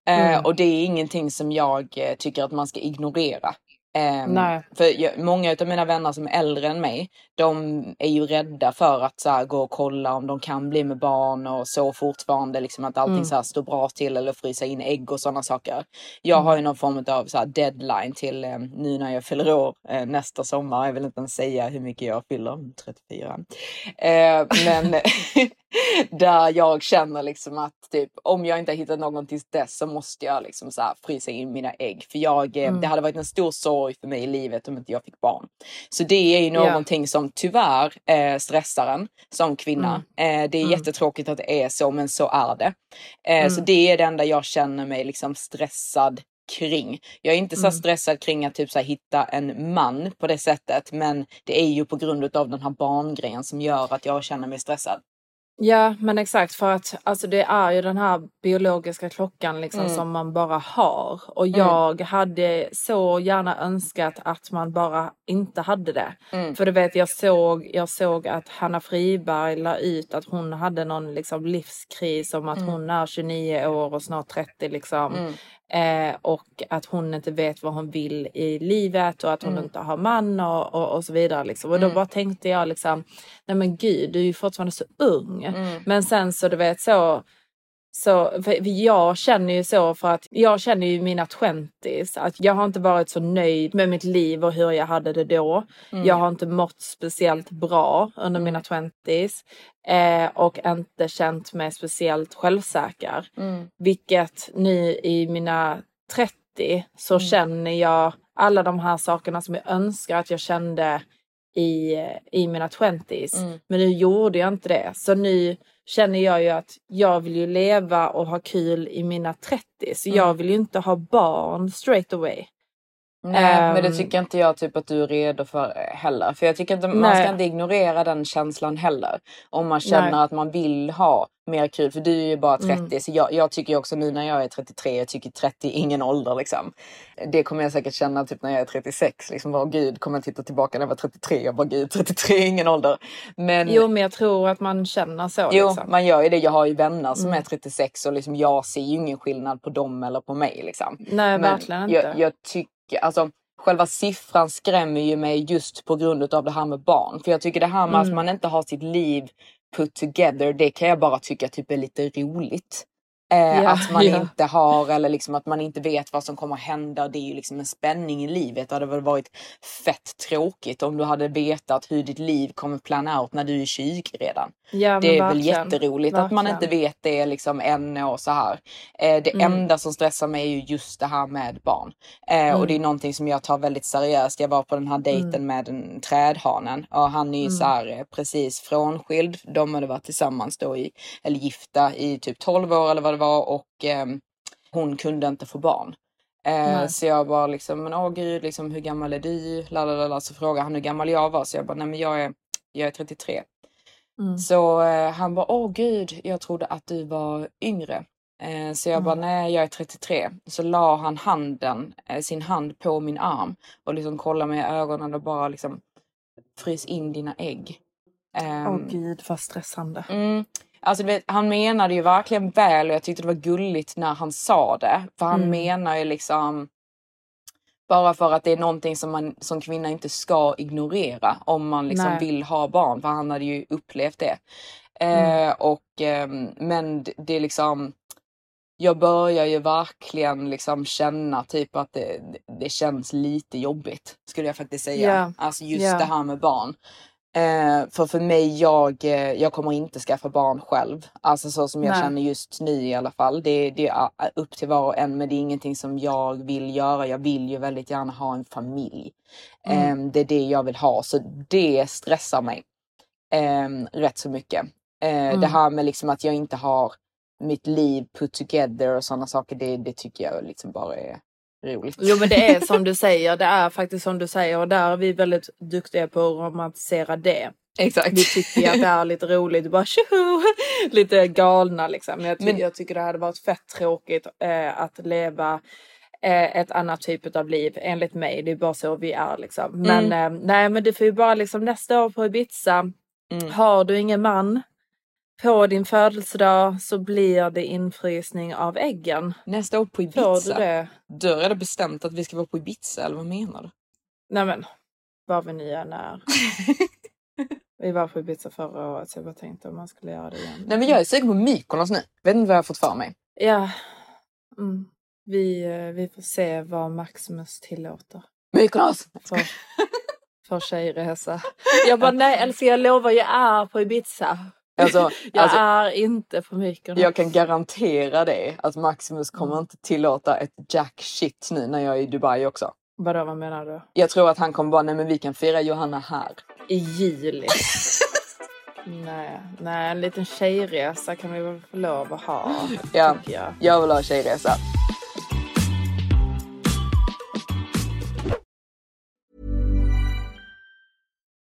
Eh, Mm. Och det är ingenting som jag eh, tycker att man ska ignorera. Nej. för jag, många av mina vänner som är äldre än mig, de är ju rädda för att så här, gå och kolla om de kan bli med barn och så fortfarande, liksom att allting Mm. så här, står bra till eller frysa in ägg och sådana saker. Jag har ju någon form av så här, deadline till eh, nu när jag fyller år eh, nästa sommar. Jag vill inte ens säga hur mycket jag fyller, 34. Eh, men (laughs) (laughs) (laughs) där jag känner liksom att typ, om jag inte har hittat någon tills dess så måste jag liksom så här, frysa in mina ägg. För jag, eh, Mm. det hade varit en stor sorg för mig i livet om inte jag fick barn. Så det är ju någonting som tyvärr eh, stressar en som kvinna. Eh, det är Mm. jättetråkigt att det är så men så är det. Eh, Så Mm. det är det enda jag känner mig liksom stressad kring. Jag är inte så Mm. stressad kring att typ så här, hitta en man på det sättet men det är ju på grund av den här barngrejen som gör att jag känner mig stressad. Ja men exakt för att alltså det är ju den här biologiska klockan liksom Mm. som man bara har och jag hade så gärna önskat att man bara inte hade det. Mm. För du vet jag såg, jag såg att Hanna Friberg la ut att hon hade någon liksom livskris om att Mm. hon är 29 år och snart 30 liksom. Eh, och att hon inte vet vad hon vill i livet och att hon Mm. inte har man och, och, och så vidare. Liksom. Och då Mm. bara tänkte jag liksom, nej men gud du är ju fortfarande så ung. Mm. Men sen så du vet så, så jag känner ju så för att jag känner ju mina twenties att jag har inte varit så nöjd med mitt liv och hur jag hade det då. Mm. Jag har inte mått speciellt bra under mina twenties eh, och inte känt mig speciellt självsäker. Mm. Vilket nu i mina 30 så Mm. känner jag alla de här sakerna som jag önskar att jag kände i, i mina 20s. Mm. Men nu gjorde jag inte det. Så nu känner jag ju att jag vill ju leva och ha kul i mina 30. Så Mm. jag vill ju inte ha barn straight away. Nej, men det Ehm. tycker inte jag typ att du är redo för heller. För jag tycker inte, man Nej. ska inte ignorera den känslan heller. Om man känner Nej. att man vill ha mer kul. För du är ju bara 30 Mm. så jag, jag tycker också nu när jag är 33, jag tycker 30 är ingen ålder liksom. Det kommer jag säkert känna typ när jag är 36. Liksom bara gud, kommer jag titta tillbaka när jag var 33 och bara gud 33 är ingen ålder. Men Jo men jag tror att man känner så. Jo, liksom. man gör ju det. Jag har ju vänner som Mm. är 36 och liksom jag ser ju ingen skillnad på dem eller på mig. Liksom. Nej verkligen inte. Jag, jag tycker, alltså själva siffran skrämmer ju mig just på grund av det här med barn. För jag tycker det här med att Mm. man inte har sitt liv put together, det kan jag bara tycka typ är lite roligt. Eh, Ja, att man ja. inte har eller liksom att man inte vet vad som kommer hända. Det är ju liksom en spänning i livet. Det hade väl varit fett tråkigt om du hade vetat hur ditt liv kommer plana out när du är 20 redan. Ja, Det är väl verkligen. jätteroligt att man inte Verkligen. vet det liksom än och så här. Eh, det Mm. enda som stressar mig är ju just det här med barn. Eh, Mm. Och det är någonting som jag tar väldigt seriöst. Jag var på den här dejten Mm. med en trädhanen och han är ju Mm. så här eh, precis frånskild. De hade varit tillsammans då i, eller gifta i typ 12 år eller vad det var och ehm, hon kunde inte få barn. Eh, så jag var liksom, men åh gud, liksom, hur gammal är du? Lalalala. Så frågade han hur gammal jag var. Så jag bara, nej men jag är, jag är 33. Mm. Så eh, han bara, åh gud, jag trodde att du var yngre. Eh, så jag bara, Mm. nej jag är 33. Så la han handen, eh, sin hand på min arm och liksom kollade mig i ögonen och bara liksom frys in dina ägg. Åh Ehm, gud vad stressande. Mm. Alltså, vet, han menade ju verkligen väl och jag tyckte det var gulligt när han sa det. För han Mm. menar ju liksom bara för att det är någonting som man som kvinna inte ska ignorera om man liksom Nej. vill ha barn. För han hade ju upplevt det. Mm. Eh, och, ehm, men det, är liksom jag börjar ju verkligen liksom känna typ att det, det känns lite jobbigt skulle jag faktiskt säga. Ja. Alltså just Ja. det här med barn. Eh, för för mig, jag, eh, jag kommer inte skaffa barn själv. Alltså så som jag Nej. känner just nu i alla fall. Det, det är eh, upp till var och en men det är ingenting som jag vill göra. Jag vill ju väldigt gärna ha en familj. Mm. Eh, det är det jag vill ha så det stressar mig eh, rätt så mycket. Eh, Mm. Det här med liksom att jag inte har mitt liv put together och sådana saker. Det, det tycker jag liksom bara är roligt. Jo men det är som du säger, det är faktiskt som du säger och där är vi väldigt duktiga på att romantisera det. Exakt. Vi tycker att det är lite roligt, bara tjoho! Lite galna liksom. Jag, ty- Men- jag tycker det hade varit fett tråkigt eh, att leva eh, ett annat typ av liv enligt mig. Det är bara så vi är liksom. Men Mm. eh, nej men du får ju bara liksom nästa år på Ibiza. Mm. Har du ingen man på din födelsedag så blir det infrysning av äggen. Nästa år på Får du Ibiza. det? Då är det bestämt att vi ska vara på Ibiza eller vad menar du? Nej men, vad vi nu än är. vi var på Ibiza förra året så jag bara tänkte om man skulle göra det igen. Nej men jag är sugen på Mykonos nu. Vet inte vad jag har fått för mig. Ja. Mm. Vi, eh, vi får se vad Maximus tillåter. Mykonos! För, för tjejresa. (laughs) Jag bara nej älskling jag lovar jag är på Ibiza. Alltså, (laughs) Jag alltså, är inte på Mykonos. jag kan garantera det att Maximus kommer inte tillåta ett jack shit nu när jag är i Dubai också. Vadå vad menar du? Jag tror att han kommer bara, nej men vi kan fira Johanna här. I juli. (laughs) nej, nej, en liten tjejresa kan vi väl få lov att ha. Ja, jag. jag vill ha tjejresa.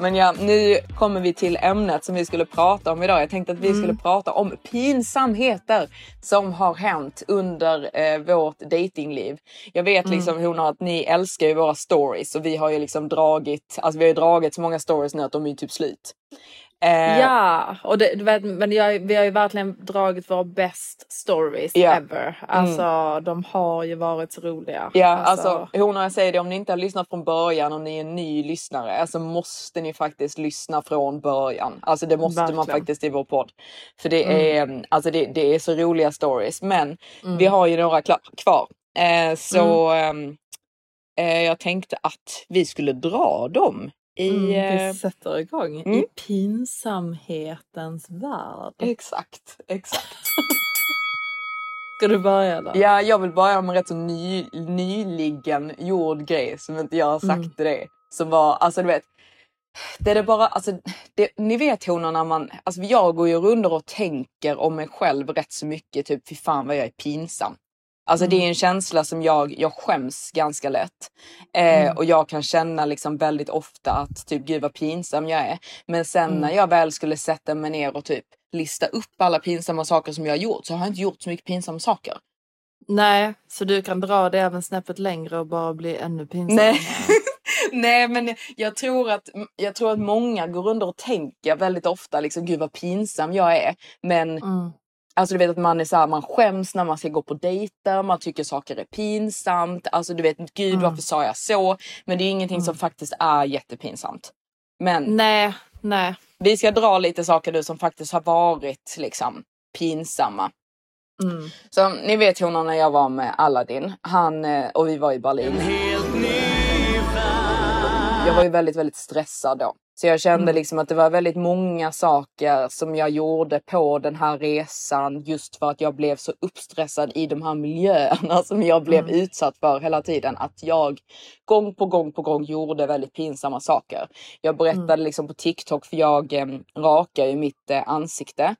Men ja, nu kommer vi till ämnet som vi skulle prata om idag. Jag tänkte att vi skulle prata om pinsamheter som har hänt under eh, vårt datingliv. Jag vet liksom hon att ni älskar ju våra stories och vi har ju liksom dragit, alltså vi har ju dragit så många stories nu att de är typ slut. Eh, Ja, och det, vet, men jag, vi har ju verkligen dragit våra best stories Ja. ever. Alltså de har ju varit så roliga. Ja, alltså hon och jag säger det, om ni inte har lyssnat från början och ni är en ny lyssnare, alltså måste ni faktiskt lyssna från början. Alltså det måste man Verkligen. faktiskt i vår podd. För det är, alltså det, det är så roliga stories. Men vi har ju några kvar. Eh, så ehm, eh, jag tänkte att vi skulle dra dem i... Mm, eh, vi sätter igång mm. i pinsamhetens värld. Exakt, exakt. (laughs) Ska du börja då? Ja, jag vill börja med en rätt så ny, nyligen gjord grej som inte jag har sagt Mm. till dig. Som var, alltså du vet, det är det bara, alltså, det, ni vet honor när man, alltså jag går ju runder och tänker om mig själv rätt så mycket, typ fy fan vad jag är pinsam. Alltså det är Mm. en känsla som jag, jag skäms ganska lätt. Eh, Mm. Och jag kan känna liksom väldigt ofta att typ gud vad pinsam jag är. Men sen Mm. när jag väl skulle sätta mig ner och typ lista upp alla pinsamma saker som jag har gjort så har jag inte gjort så mycket pinsamma saker. Nej, så du kan dra det även snäppet längre och bara bli ännu pinsammare. Nej. (laughs) Nej men jag tror, att, jag tror att många går runt och tänker väldigt ofta liksom gud vad pinsam jag är. Men Mm. Alltså du vet att man är så här, man skäms när man ska gå på dejter, man tycker saker är pinsamt. Alltså du vet gud Mm. varför sa jag så? Men det är ingenting som faktiskt är jättepinsamt. Men Nej, nej. vi ska dra lite saker nu som faktiskt har varit liksom pinsamma. Mm. Så ni vet honom när jag var med Aladdin, han eh, och vi var i Berlin. Jag var ju väldigt, väldigt stressad då. Så jag kände liksom att det var väldigt många saker som jag gjorde på den här resan just för att jag blev så uppstressad i de här miljöerna (laughs) som jag blev utsatt för hela tiden. Att jag gång på gång på gång gjorde väldigt pinsamma saker. Jag berättade liksom på TikTok för jag eh, rakar ju mitt eh, ansikte.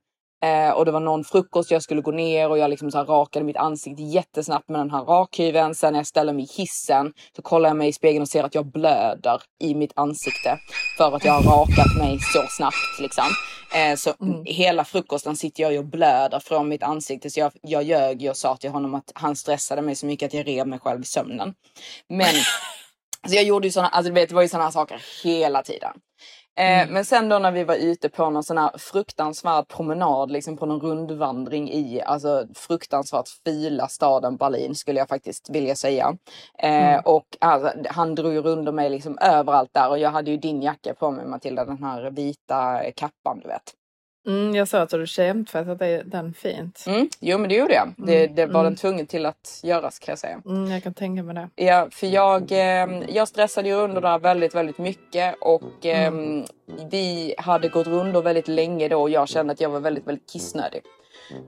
Eh, och det var någon frukost jag skulle gå ner och jag liksom så rakade mitt ansikte jättesnabbt med den här rakhyveln. Sen när jag ställer mig i hissen så kollar jag mig i spegeln och ser att jag blöder i mitt ansikte. För att jag har rakat mig så snabbt liksom. Eh, så hela frukosten sitter jag och blöder från mitt ansikte. Så jag, jag ljög och sa till honom att han stressade mig så mycket att jag rev mig själv i sömnen. Men (laughs) så jag gjorde ju såna, alltså vet, det var ju här saker hela tiden. Eh, Men sen då när vi var ute på någon sån här fruktansvärd promenad, liksom på någon rundvandring i alltså fruktansvärt fila staden Berlin skulle jag faktiskt vilja säga. Eh, Och alltså, han drog ju runt mig liksom överallt där och jag hade ju din jacka på mig Matilda, den här vita kappan du vet. Mm, jag sa att du kemtvättat det- den fint. Mm, jo men det gjorde jag. Det, det var mm. den tvungen till att göras kan jag säga. Mm, jag kan tänka mig det. Ja, för jag, eh, jag stressade ju under där väldigt, väldigt mycket och eh, vi hade gått rundor väldigt länge då och jag kände att jag var väldigt, väldigt kissnödig.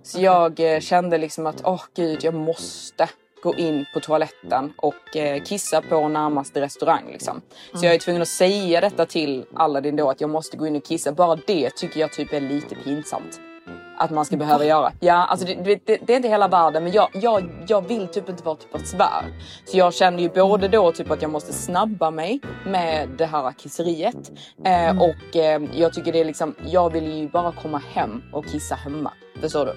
Så jag eh, kände liksom att, åh gud, jag måste gå in på toaletten och eh, kissa på närmaste restaurang liksom. Så jag är tvungen att säga detta till Aladdin då att jag måste gå in och kissa. Bara det tycker jag typ är lite pinsamt. Att man ska behöva göra. Ja, alltså det, det, det, är inte hela världen men jag, jag, jag vill typ inte vara typ ett svär. Så jag kände ju både då typ att jag måste snabba mig med det här kisseriet. Eh, och eh, jag tycker det är liksom, jag vill ju bara komma hem och kissa hemma. Förstår du?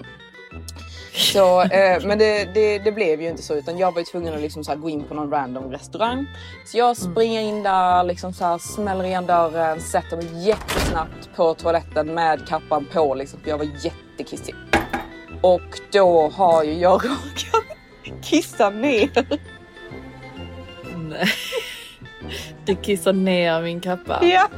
Så, eh, men det, det, det blev ju inte så utan jag var ju tvungen att liksom så gå in på någon random restaurang. Så jag springer in där, liksom så här, smäller igen dörren, sätter mig jättesnabbt på toaletten med kappan på liksom, för jag var jättekissig. Och då har ju jag (laughs) råkat kissa ner. Nej. Du kissar ner min kappa. Ja.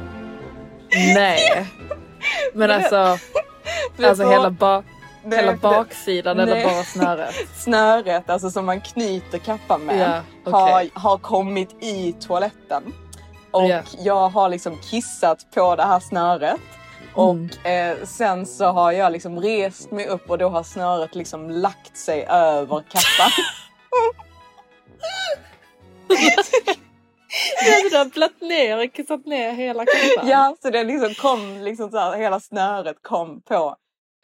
Nej. (laughs) Men alltså, alltså så- hela, ba- Nej, för- baksidan eller Nej. bara snöret? (laughs) Snöret, alltså som man knyter kappan med, Ja, har, okej. har kommit i toaletten. Och Ja. jag har liksom kissat på det här snöret. Och Mm. eh, sen så har jag liksom rest mig upp och då har snöret liksom lagt sig över kappan. (laughs) (laughs) Du har blött ner och kissat ner hela kappan. ja, så det liksom kom liksom så här, hela snöret kom på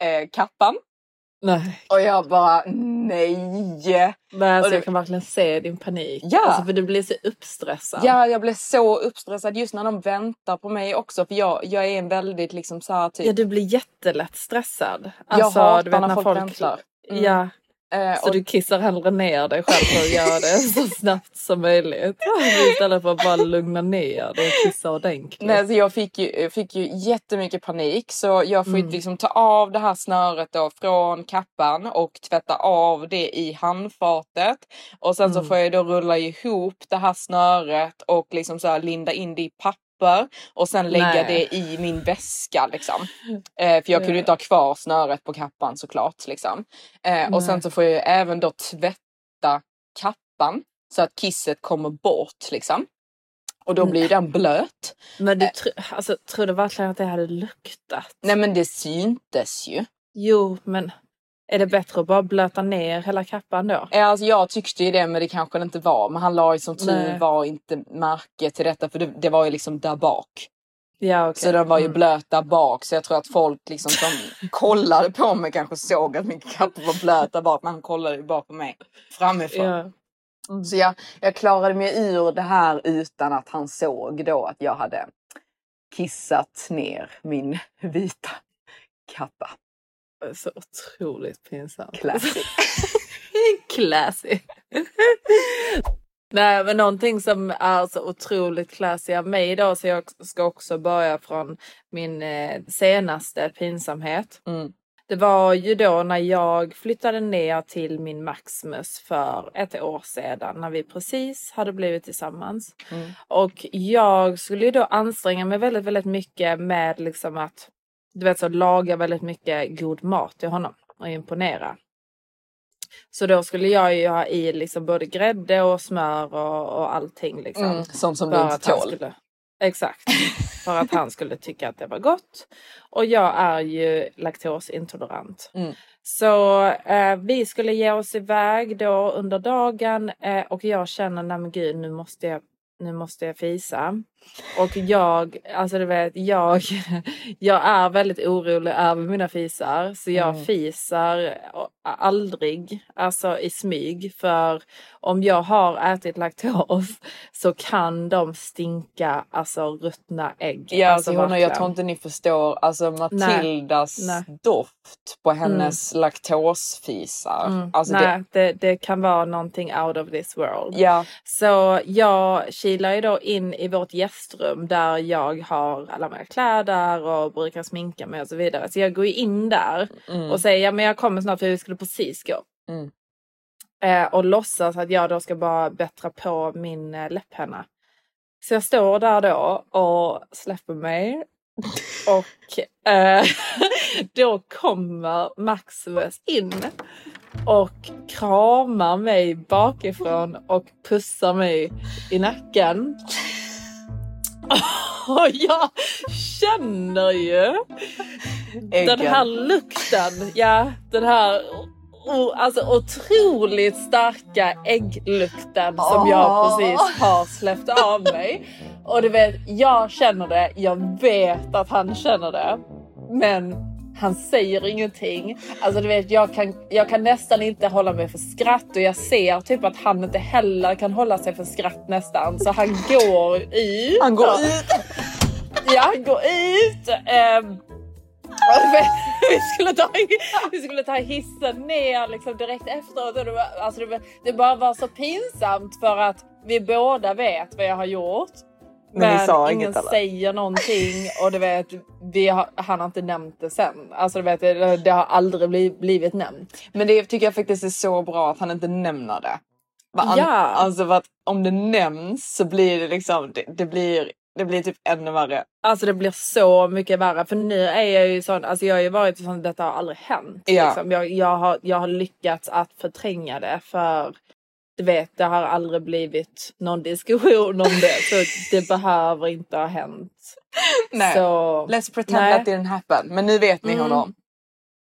eh, kappan. Nej. Och jag bara nej. Men alltså, det- jag kan verkligen se din panik. Ja. Alltså, för du blir så uppstressad. Ja, jag blev så uppstressad just när de väntar på mig också. För jag, jag är en väldigt liksom så här typ. Ja, du blir jättelätt stressad. jag Alltså, hatar vet när när folk, folk väntar. Mm. Ja, Eh, så och, du kissar hellre ner dig själv för att göra det så snabbt som möjligt. (laughs) Istället för att bara lugna ner dig och kissa ordentligt. nej, så jag fick ju, fick ju jättemycket panik så jag får Mm. liksom ta av det här snöret då från kappan och tvätta av det i handfatet. Och sen så Mm. får jag då rulla ihop det här snöret och liksom så linda in det i papper och sen lägga Nej. det i min väska liksom. Eh, för jag kunde ju inte ha kvar snöret på kappan såklart liksom. Eh, och sen så får jag även då tvätta kappan så att kisset kommer bort liksom. Och då blir ju den blöt. Men du tr- alltså, tror du verkligen att det hade luktat? Nej men det syntes ju. Jo, men är det bättre att bara blöta ner hela kappan då? Alltså jag tyckte ju det men det kanske det inte var. Men han la ju som tur var inte märke till detta för det, det var ju liksom där bak. Ja, okej. Så den var ju Mm. blöt där bak så jag tror att folk liksom som (laughs) kollade på mig kanske såg att min kappa var blöt där bak men han kollade ju bara på mig framifrån. Ja. Så jag, jag klarade mig ur det här utan att han såg då att jag hade kissat ner min vita kappa. Så otroligt pinsamt. Classy. (laughs) classy. Nej men någonting som är så otroligt classy av mig då så jag ska också börja från min eh, senaste pinsamhet. Mm. Det var ju då när jag flyttade ner till min Maximus för ett år sedan när vi precis hade blivit tillsammans. Mm. Och jag skulle ju då anstränga mig väldigt, väldigt mycket med liksom att du vet så laga väldigt mycket god mat till honom och imponera. Så då skulle jag ju ha i liksom både grädde och smör och, och allting liksom. Mm, sånt som du inte tål. Skulle, exakt. (laughs) för att han skulle tycka att det var gott. Och jag är ju laktosintolerant. Mm. Så eh, vi skulle ge oss iväg då under dagen eh, och jag känner, nej men gud nu måste jag nu måste jag fisa. Och jag, alltså du vet, jag, jag är väldigt orolig över mina fisar. Så jag Mm. fisar aldrig, alltså i smyg. För om jag har ätit laktos så kan de stinka, alltså ruttna ägg. Ja, alltså, alltså, hon, jag tror inte ni förstår alltså Matildas Nej. doft på hennes laktosfisar. Mm, Alltså, nej, det... Det, kan vara någonting out of this world. det, ja, Så jag kilar ju då in i vårt gästrum där jag har alla mina kläder och brukar sminka mig och så vidare. Så jag går ju in där mm, och säger ja men jag kommer snart för vi skulle precis gå. Mm. Eh, och låtsas att jag då ska bara bättra på min eh, läpphenna. Så jag står där då och släpper mig. (laughs) Och eh, (laughs) då kommer Maximus in och kramar mig bakifrån och pussar mig i nacken. (laughs) Jag känner ju den här lukten, ja den här o, alltså otroligt starka ägglukten som jag precis har släppt av mig. Och du vet, jag känner det, jag vet att han känner det. Men han säger ingenting. Alltså du vet, jag kan, jag kan nästan inte hålla mig för skratt och jag ser typ att han inte heller kan hålla sig för skratt nästan. Så han går ut. Han går ut. Ja, han går ut. vet, vi, skulle ta, vi skulle ta hissen ner liksom direkt efteråt. Och det, var, alltså det, det bara var så pinsamt för att vi båda vet vad jag har gjort. Men Men, ingen inget, säger någonting och du vet, vi har, han har inte nämnt det sen. Alltså du vet, det, det har aldrig blivit, blivit nämnt. Men det tycker jag faktiskt är så bra att han inte nämner det. An- Ja. Alltså för att om det nämns så blir det liksom, det, det blir, det blir typ ännu värre. Alltså det blir så mycket värre för nu är jag ju sån, alltså jag har ju varit sån, detta har aldrig hänt. Ja. Liksom. Jag, jag, har, jag har lyckats att förtränga det för du vet, det har aldrig blivit någon diskussion om det så det behöver inte ha hänt. Nej. Så, Let's pretend nej. that didn't happen. Men nu vet ni Mm. honom.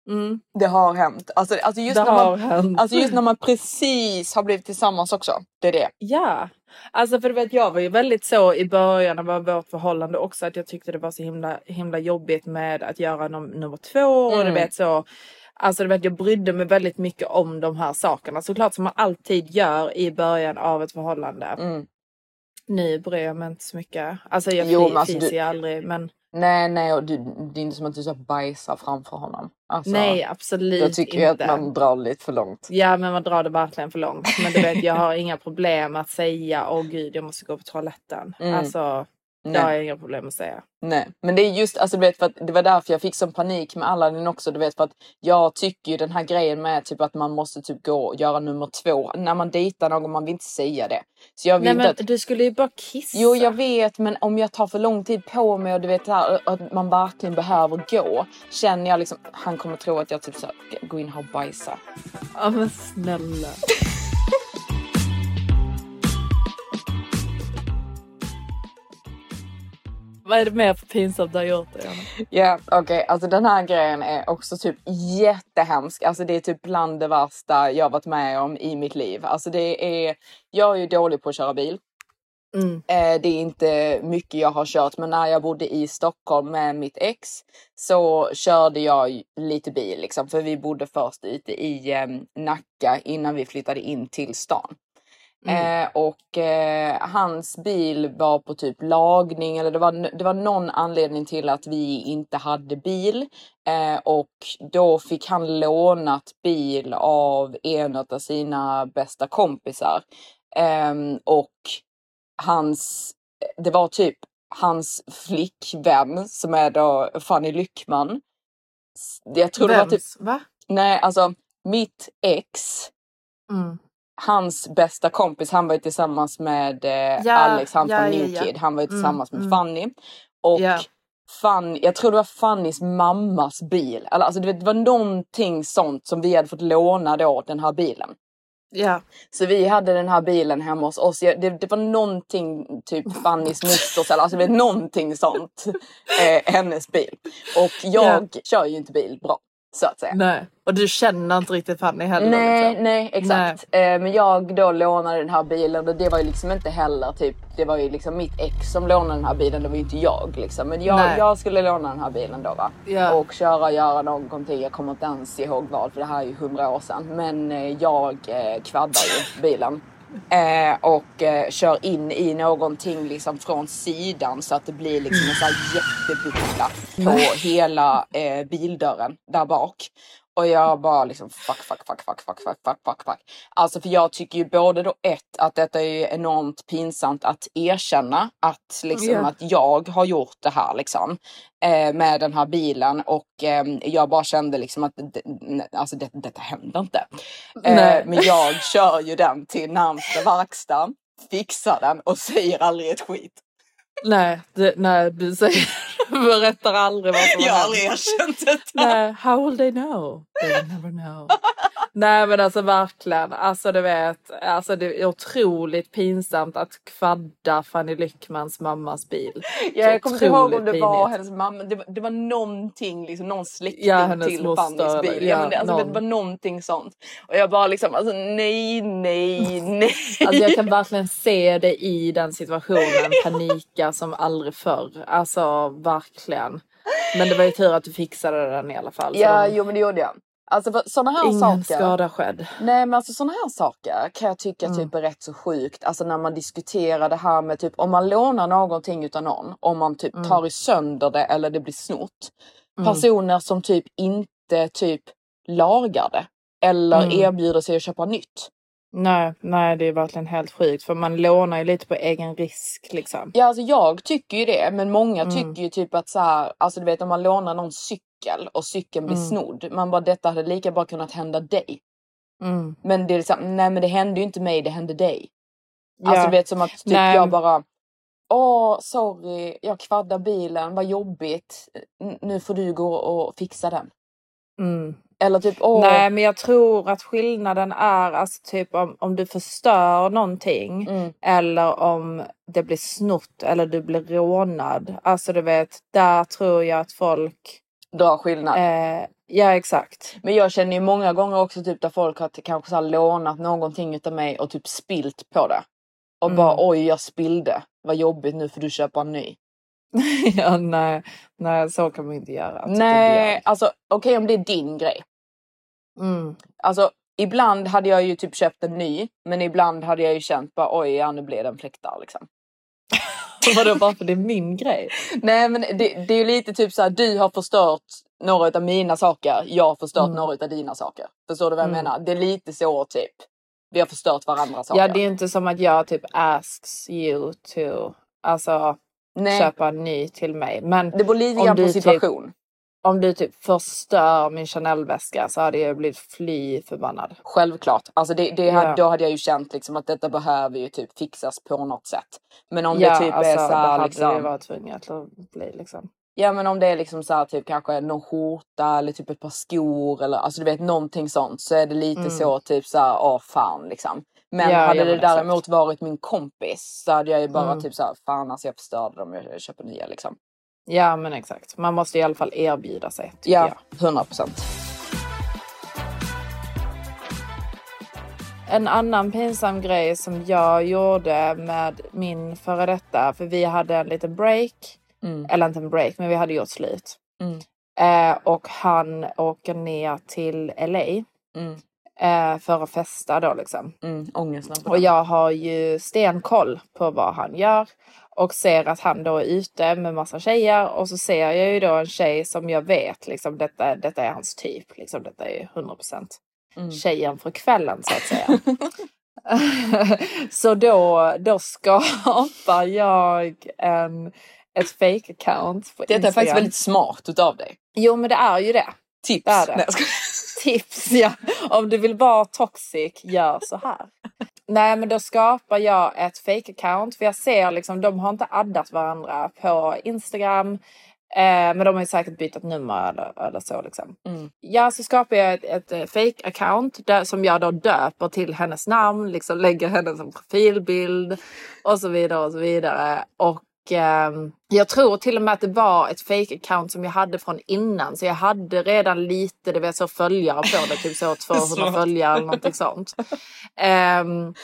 Mm, Det har hänt. Alltså, alltså, just det när man, hänt. alltså just när man precis har blivit tillsammans också. Det är det. Ja, alltså för du vet jag var ju väldigt så i början av vårt förhållande också att jag tyckte det var så himla, himla jobbigt med att göra num- nummer två och du Mm. vet så. Alltså du vet jag brydde mig väldigt mycket om de här sakerna såklart som man alltid gör i början av ett förhållande. Mm. Nu bryr jag mig inte så mycket. Alltså jag Jo, men alltså, du- aldrig men Nej, nej, och du, det är inte som att du så bajsar framför honom. Alltså, nej absolut Jag tycker inte. ju att man drar lite för långt. Ja men man drar det verkligen för långt. Men du vet jag har inga problem att säga åh gud jag måste gå på toaletten. Mm. Alltså det Nej. har jag inga problem att säga. Nej, men det är just, alltså du vet, för att det var därför jag fick sån panik med Aladdin också, du vet, för att jag tycker ju den här grejen med typ att man måste typ gå och göra nummer två, när man dejtar någon, man vill inte säga det. Så jag vill Nej men att, du skulle ju bara kissa. jo jag vet, men om jag tar för lång tid på mig och du vet det här, att man verkligen behöver gå, känner jag liksom, han kommer tro att jag typ så här, går in och bajsar. Ja men snälla. (laughs) Vad är det mer för pinsamt du har gjort? Ja, okej, alltså den här grejen är också typ jättehemsk. Alltså det är typ bland det värsta jag varit med om i mitt liv. Alltså det är, jag är ju dålig på att köra bil. Mm. Eh, det är inte mycket jag har kört, men när jag bodde i Stockholm med mitt ex så körde jag lite bil liksom, för vi bodde först ute i eh, Nacka innan vi flyttade in till stan. Eh, och eh, hans bil var på typ lagning eller det var, det var någon anledning till att vi inte hade bil. Eh, och då fick han lånat bil av en av sina bästa kompisar. Ehm, och hans, det var typ hans flickvän som är då Fanny Lyckman. Jag tror det var typ, Vems? Va? nej alltså mitt ex Mm. Hans bästa kompis, han var ju tillsammans med eh, Ja, Alex, han ja, från ja, New ja. Kid. Han var ju Mm, tillsammans med mm. Fanny. Och Ja. Fanny, jag tror det var Fannys mammas bil. Alltså, det var någonting sånt som vi hade fått låna då, den här bilen. Ja. Så vi hade den här bilen hemma hos oss. Det, det var någonting, typ (laughs) Fannys mosters eller alltså det var någonting sånt. Eh, hennes bil. Och jag kör ju inte bil bra. Så att säga. Nej. Och du känner inte riktigt Fanny heller? Nej, liksom. nej exakt. Eh, men jag då lånade den här bilen och det var ju liksom inte heller typ, det var ju liksom mitt ex som lånade den här bilen, det var ju inte jag liksom. Men jag, Nej. jag skulle låna den här bilen då va. Ja. Och köra och göra någonting, jag kommer inte ens ihåg vad för det här är ju hundra år sedan. Men eh, jag eh, kvaddar ju bilen. Eh, och eh, kör in i någonting liksom från sidan så att det blir liksom en sån här jättebuckla på hela eh, bildörren där bak. Och jag bara liksom fuck, fuck, fuck, fuck, fuck, fuck, fuck, fuck, fuck. Alltså för jag tycker ju både då ett att detta är ju enormt pinsamt att erkänna att liksom Ja. att jag har gjort det här liksom eh, med den här bilen och eh, jag bara kände liksom att det, alltså det, detta händer inte. Eh, men jag kör ju den till närmsta verkstad, fixar den och säger aldrig ett skit. Nej, det, nej du säger, (laughs) berättar aldrig vad som Jag har aldrig erkänt detta. Nej, how will they know? They will never know. Nej men alltså verkligen, alltså du vet, alltså det är otroligt pinsamt att kvadda Fanny Lyckmans mammas bil. Ja, jag kommer inte ihåg om det var pinigt. hennes mamma, det var, det var någonting, liksom, någon släkting Ja, till Fannys bil. Ja, ja, men det, alltså, någon. det var någonting sånt. Och jag bara liksom, alltså nej, nej, (laughs) nej. Alltså jag kan verkligen se det i den situationen, panika som aldrig förr. Alltså verkligen. Men det var ju tur att du fixade den i alla fall. ja, de- jo men det gjorde jag. Alltså för sådana här Ingen saker. skada skedd. Nej men alltså sådana här saker kan jag tycka Mm. typ är rätt så sjukt. Alltså när man diskuterar det här med typ om man lånar någonting utav någon. Om man typ Mm. tar i sönder det eller det blir snott. Mm. Personer som typ inte typ lagar det. Eller Mm. erbjuder sig att köpa nytt. Nej, nej det är verkligen helt sjukt för man lånar ju lite på egen risk liksom. Ja alltså jag tycker ju det men många Mm. tycker ju typ att så här, alltså du vet om man lånar någon cykel och cykeln blir Mm. snodd. Man bara detta hade lika bra kunnat hända dig. Mm. Men det är liksom, nej men det hände ju inte mig, det hände dig. Ja. Alltså du vet som att typ Nej. jag bara Åh sorry, jag kvaddar bilen, vad jobbigt. N- Nu får du gå och fixa den. Mm. Eller typ åh, Nej men jag tror att skillnaden är alltså typ om, om du förstör någonting Mm. eller om det blir snott eller du blir rånad. Alltså du vet, där tror jag att folk... dra skillnad. Eh, ja exakt. Men jag känner ju många gånger också typ där folk har kanske så lånat någonting utav mig och typ spilt på det. Och Mm. bara oj jag spillde, vad jobbigt nu får du köpa en ny. (laughs) ja, nej, nej, så kan man inte göra. Nej, alltså okej om det är din grej. Mm. Alltså ibland hade jag ju typ köpt en ny men ibland hade jag ju känt bara oj ja nu blev den fläktar liksom. (laughs) Vadå bara för det är min grej? (laughs) Nej men det, det är ju lite typ så här, du har förstört några av mina saker, jag har förstört Mm. några av dina saker. Förstår du vad jag Mm. menar? Det är lite så typ. Vi har förstört varandras saker. Ja det är inte som att jag typ asks you to alltså Nej, köpa en ny till mig. Men det beror lite grann på typ- situation. Om du typ förstör min Chanel-väska så hade jag blivit fly förbannad. Självklart. Alltså det, det hade, då hade jag ju känt liksom att detta behöver ju typ fixas på något sätt. Men om ja, det typ alltså, är så här, hade liksom, det varit tvunget att bli liksom. Ja men om det är liksom så här, typ kanske någon skjorta eller typ ett par skor eller alltså du vet någonting sånt så är det lite Mm. så typ så här, åh fan liksom. Men Ja, hade ja, det men exakt. däremot varit min kompis så hade jag ju bara Mm. typ så här, fan alltså jag förstörde dem, jag köper nya liksom. Ja men exakt. Man måste i alla fall erbjuda sig. Ja. 100 procent. En annan pinsam grej som jag gjorde med min före detta, för vi hade en liten break, Mm. eller inte en break, men vi hade gjort slut. Mm. Eh, och han åker ner till LA Mm. eh, för att festa då liksom. Mm. Och jag har ju stenkoll på vad han gör och ser att han då är ute med massa tjejer och så ser jag ju då en tjej som jag vet liksom detta, detta är hans typ. Liksom, detta är 100 procent Mm. tjejen för kvällen så att säga. (laughs) (laughs) så då, då skapar jag en, ett fake account på Detta är faktiskt väldigt smart utav dig. Jo men det är ju det. Tips. Det det. Nej. Tips ja. Om du vill vara toxic, gör så här. Nej men då skapar jag ett fake account för jag ser liksom de har inte addat varandra på Instagram. Eh, men de har ju säkert bytt nummer eller, eller så liksom. Mm. Ja så skapar jag ett, ett eh, fake account där, som jag då döper till hennes namn, liksom lägger henne som profilbild och så vidare och så vidare. Och jag tror till och med att det var ett fake account som jag hade från innan. Så jag hade redan lite, det var så följare på det, typ så (laughs) 200 Smart. följare eller någonting sånt. Ehm,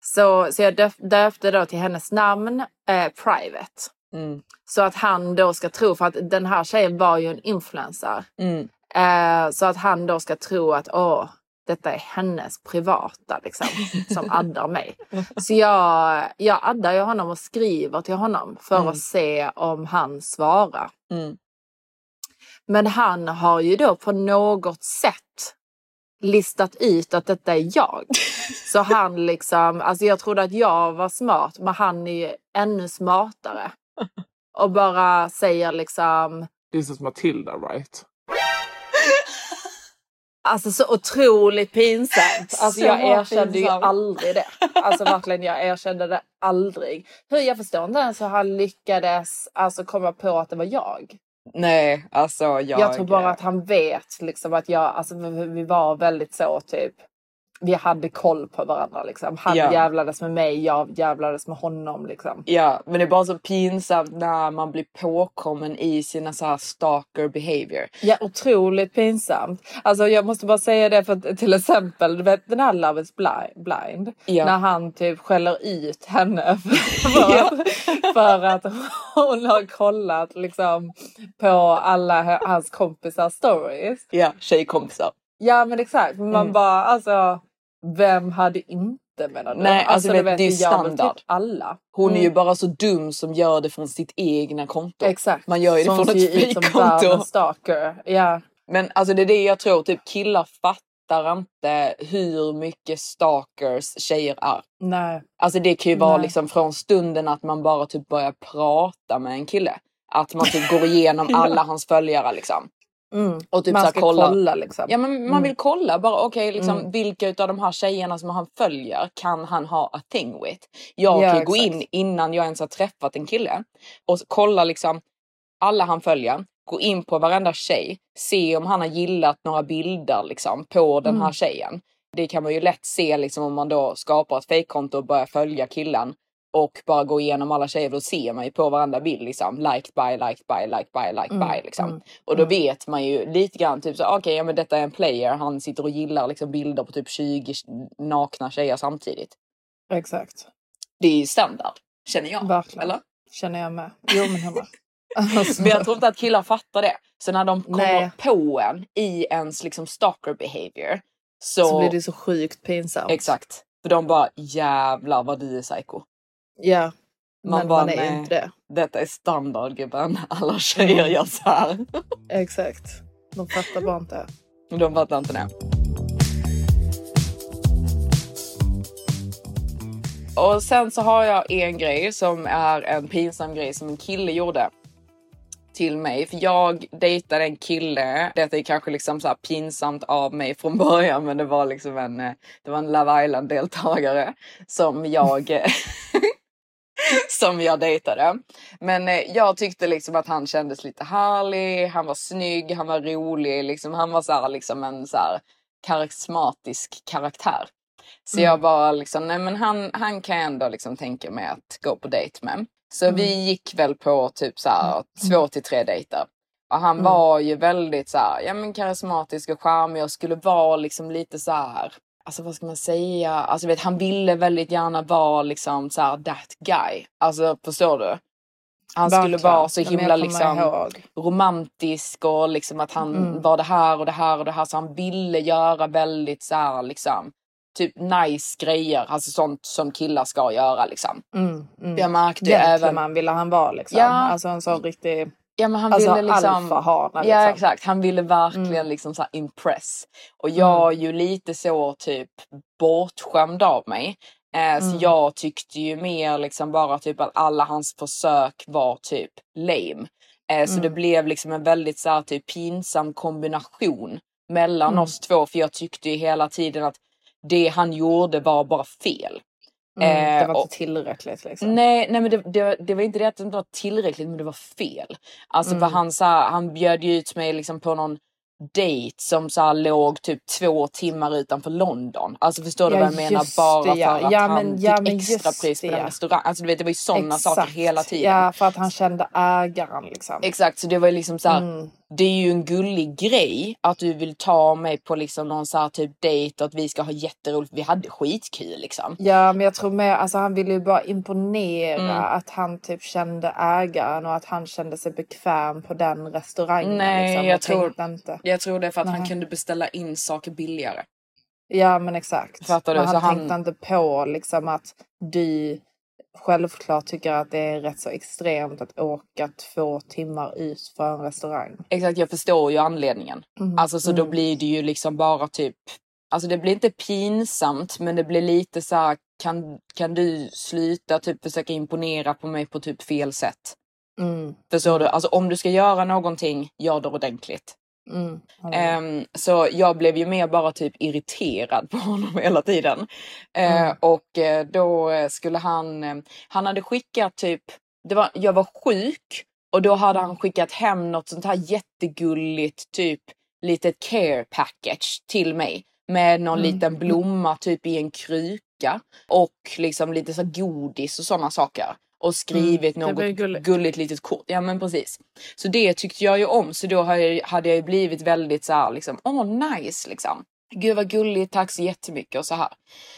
så, så jag döp, döpte då till hennes namn eh, Private. Mm. Så att han då ska tro, för att den här tjejen var ju en influencer. Mm. Eh, så att han då ska tro att åh, detta är hennes privata liksom, som (laughs) addar mig. Så jag, jag addar ju honom och skriver till honom för Mm. att se om han svarar. Mm. Men han har ju då på något sätt listat ut att detta är jag. (laughs) Så han liksom, alltså jag trodde att jag var smart men han är ju ännu smartare. (laughs) Och bara säger liksom, This is Matilda right? Alltså så otroligt pinsamt. (laughs) Alltså Så jag erkände ju pinsamt. aldrig det. Alltså verkligen jag erkände det aldrig. Hur jag förstår inte ens hur han lyckades alltså komma på att det var jag. Nej, alltså jag... Jag, tror bara att han vet liksom att jag, alltså vi var väldigt så typ. Vi hade koll på varandra liksom. Han Ja. jävlades med mig, jag jävlades med honom liksom. Ja, men det är bara så pinsamt när man blir påkommen i sina så här stalker behavior. Ja, otroligt pinsamt. Alltså jag måste bara säga det för att till exempel, du vet den här Love is Bli- blind. Ja. När han typ skäller ut henne (laughs) för, (laughs) Ja. att, för att hon har kollat liksom på alla hans kompisars stories. Ja, tjejkompisar. Ja men exakt, man Mm. bara alltså vem hade inte menar du? Nej, alltså, du vet, det är väl standard. Typ alla. Hon är Mm. ju bara så dum som gör det från sitt egna konto. Exakt. Man gör ju det från ett fejkkonto. stalker. Ja. Men alltså det är det jag tror, typ killar fattar inte hur mycket stalkers tjejer är. Nej. Alltså det kan ju vara Nej. liksom från stunden att man bara typ börjar prata med en kille. Att man typ går igenom (laughs) Ja. alla hans följare liksom. Mm. Och typ man ska kolla. kolla liksom. Ja men man Mm. vill kolla bara okej liksom Mm. vilka utav de här tjejerna som han följer kan han ha a thing with. Jag Ja, kan ju gå exakt. in innan jag ens har träffat en kille och kolla liksom alla han följer. Gå in på varenda tjej, se om han har gillat några bilder liksom på den här Mm. tjejen. Det kan man ju lätt se liksom om man då skapar ett fejkkonto och börjar följa killen och bara gå igenom alla tjejer. Då ser man ju på varenda bild liksom liked by, liked by, liked by, liked Mm, by liksom. mm, Och då mm. vet man ju lite grann typ så okej, ja men detta är en player. Han sitter och gillar liksom bilder på typ 20 nakna tjejer samtidigt. Exakt. Det är ju standard, känner jag. Verkligen. Eller? Känner jag med. Jo men hundra. (laughs) Alltså, Men jag tror inte att killar fattar det. Så när de kommer Nej. på en i ens liksom stalker behavior. Så, så blir det så sjukt pinsamt. Exakt. För de bara jävlar vad du är psycho. Ja. Man men bara, man är nej. inte det. Detta är standard gubben. (laughs) Alla tjejer gör så här. (laughs) Exakt. De fattar bara inte. De fattar inte det. Och sen så har jag en grej som är en pinsam grej som en kille gjorde till mig. För jag dejtade en kille. Detta är kanske liksom så här pinsamt av mig från (laughs) början men det var liksom en, eh, det var en Love Island deltagare som jag (laughs) som jag dejtade. Men eh, jag tyckte liksom att han kändes lite härlig, han var snygg, han var rolig, liksom, han var så här, liksom en så här karismatisk karaktär. Så Mm. jag bara liksom, nej men han, han kan jag ändå liksom tänka mig att gå på dejt med. Så Mm. vi gick väl på typ så här två till tre dejter. Och han Mm. var ju väldigt så här, ja men karismatisk och charmig och skulle vara liksom lite så här, alltså vad ska man säga, alltså vet han ville väldigt gärna vara liksom så här that guy. Alltså förstår du? Han skulle Verkligen. vara så himla liksom ihåg. romantisk och liksom att han Mm. var det här och det här och det här så han ville göra väldigt så här liksom typ nice grejer, alltså sånt som killar ska göra liksom. Mm, mm. Jag märkte ju även Gentleman ville han vara liksom. Ja. Alltså en sån riktig Ja men han alltså, ville liksom... alfahane. Ja Liksom. exakt, han ville verkligen Mm. liksom så impress. Och jag är ju lite så typ bortskämd av mig. Eh, Så Mm. jag tyckte ju mer liksom bara typ att alla hans försök var typ lame. Eh, så Mm. det blev liksom en väldigt så här typ pinsam kombination mellan Mm. oss två. För jag tyckte ju hela tiden att det han gjorde var bara fel. Mm, det Eh, var och- inte tillräckligt liksom. Nej, nej men det, det, det var inte det att det inte var tillräckligt men det var fel. Alltså Mm. för han, så här, han bjöd ju ut mig liksom på någon dejt som så här låg typ två timmar utanför London. Alltså förstår du Ja, vad jag menar? Bara det, ja. för att Ja, han men- ja, fick extra pris på det, den restaurangen. Alltså du vet det var ju sådana saker hela tiden. Ja, för att han kände ägaren liksom. Exakt, så det var ju liksom så här, Mm. Det är ju en gullig grej att du vill ta mig på liksom någon så här typ dejt och att vi ska ha jätteroligt. Vi hade skitkul liksom. Ja, men jag tror mer, alltså han ville ju bara imponera Mm. att han typ kände ägaren och att han kände sig bekväm på den restaurangen. Nej, liksom, jag tror- inte. Jag tror det för att han Nej. kunde beställa in saker billigare. Ja, men exakt. Fattar du? Men Så han, han- tänkte inte på liksom att du självklart tycker att det är rätt så extremt att åka två timmar ut för en restaurang. Exakt, jag förstår ju anledningen. Mm, Alltså så då mm. blir det ju liksom bara typ, alltså det blir inte pinsamt men det blir lite så här, kan, kan du sluta typ försöka imponera på mig på typ fel sätt? Mm. Förstår du? Alltså om du ska göra någonting, gör det ordentligt. Mm. Ehm, så jag blev ju mer bara typ irriterad på honom hela tiden. Mm. Och eh, då skulle han, eh, han hade skickat typ, det var, jag var sjuk och då hade han skickat hem något sånt här jättegulligt typ litet care package till mig. Med någon Mm. liten blomma typ i en kruka och liksom lite så godis och sådana saker. Och skrivit Mm, något gulligt. gulligt litet kort. Ja men precis. Så det tyckte jag ju om så då hade jag, ju blivit väldigt så här liksom, åh nice liksom. Gud vad gulligt, tack så jättemycket och så här.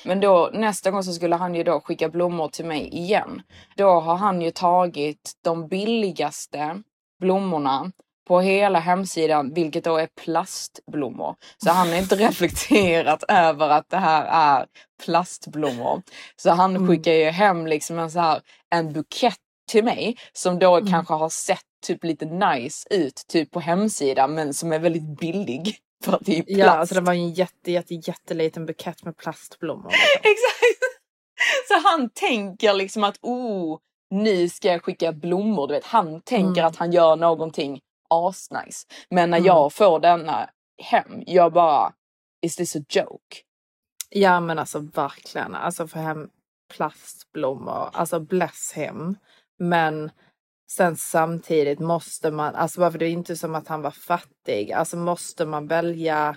Men då nästa gång så skulle han ju då skicka blommor till mig igen. Då har han ju tagit de billigaste blommorna på hela hemsidan, vilket då är plastblommor. Så han har inte (laughs) reflekterat över att det här är plastblommor. Så han Mm. skickar ju hem liksom en så här en bukett till mig som då Mm. kanske har sett typ lite nice ut typ på hemsidan men som är väldigt billig. (laughs) För att det är plast. Ja, alltså det var ju en jätte, jätte, jätteliten bukett med plastblommor. liksom. (laughs) Exakt! Så han tänker liksom att oh, nu ska jag skicka blommor. Du vet, han tänker Mm. att han gör någonting asnice. Men när Mm. jag får denna hem, jag bara, is this a joke? Ja men alltså verkligen. Alltså få hem plastblommor. Alltså bless him. Men sen samtidigt måste man, alltså bara för det är inte som att han var fattig. Alltså måste man välja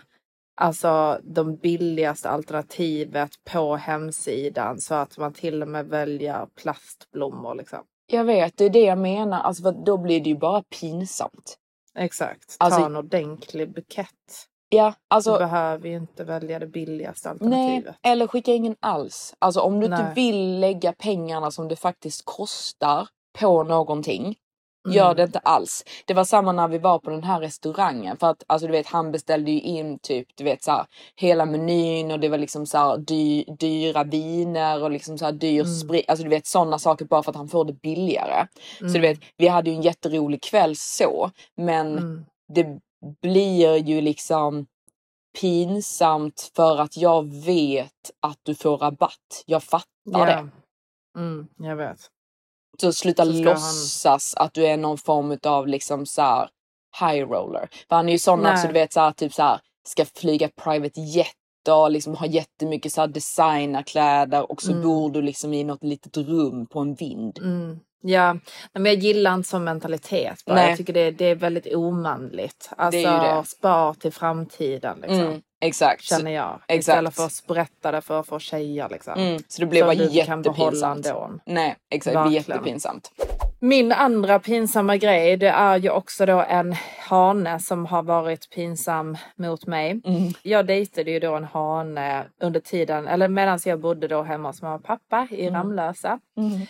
alltså de billigaste alternativet på hemsidan så att man till och med väljer plastblommor liksom. Jag vet, det är det jag menar. Alltså, för då blir det ju bara pinsamt. Exakt. Ta Alltså- en ordentlig bukett. Ja, Du alltså. behöver ju inte välja det billigaste Nej, alternativet. eller skicka ingen alls. Alltså om du inte Nej. vill lägga pengarna som det faktiskt kostar på någonting. Mm. Gör det inte alls. Det var samma när vi var på den här restaurangen. För att alltså du vet han beställde ju in typ du vet så här, hela menyn och det var liksom så här, dy, dyra viner och liksom så här, dyr Mm. sprit. Alltså du vet sådana saker bara för att han får det billigare. Så du Mm. vet vi hade ju en jätterolig kväll så. Men Mm. det blir ju liksom pinsamt för att jag vet att du får rabatt. Jag fattar Ja. det. Mm, jag vet. Så sluta Så låtsas att du är någon form av liksom så här high roller. För han är ju sån också, du vet så här, typ så här ska flyga private jet och liksom ha jättemycket så här designerkläder och så Mm. bor du liksom i något litet rum på en vind. Mm. Ja, men jag gillar inte sån mentalitet. Bara. Nej. Jag tycker det, det är väldigt omanligt. Alltså Det det. spar till framtiden liksom. Mm, exakt. Känner jag. Exakt. Istället för att sprätta det för att få tjejer liksom. Mm, så det blev Som bara jättepinsamt. Nej, exakt. Det blir jättepinsamt. Min andra pinsamma grej det är ju också då en hane som har varit pinsam mot mig. Mm. Jag dejtade ju då en hane under tiden, eller medan jag bodde då hemma hos mamma och pappa i Mm. Ramlösa.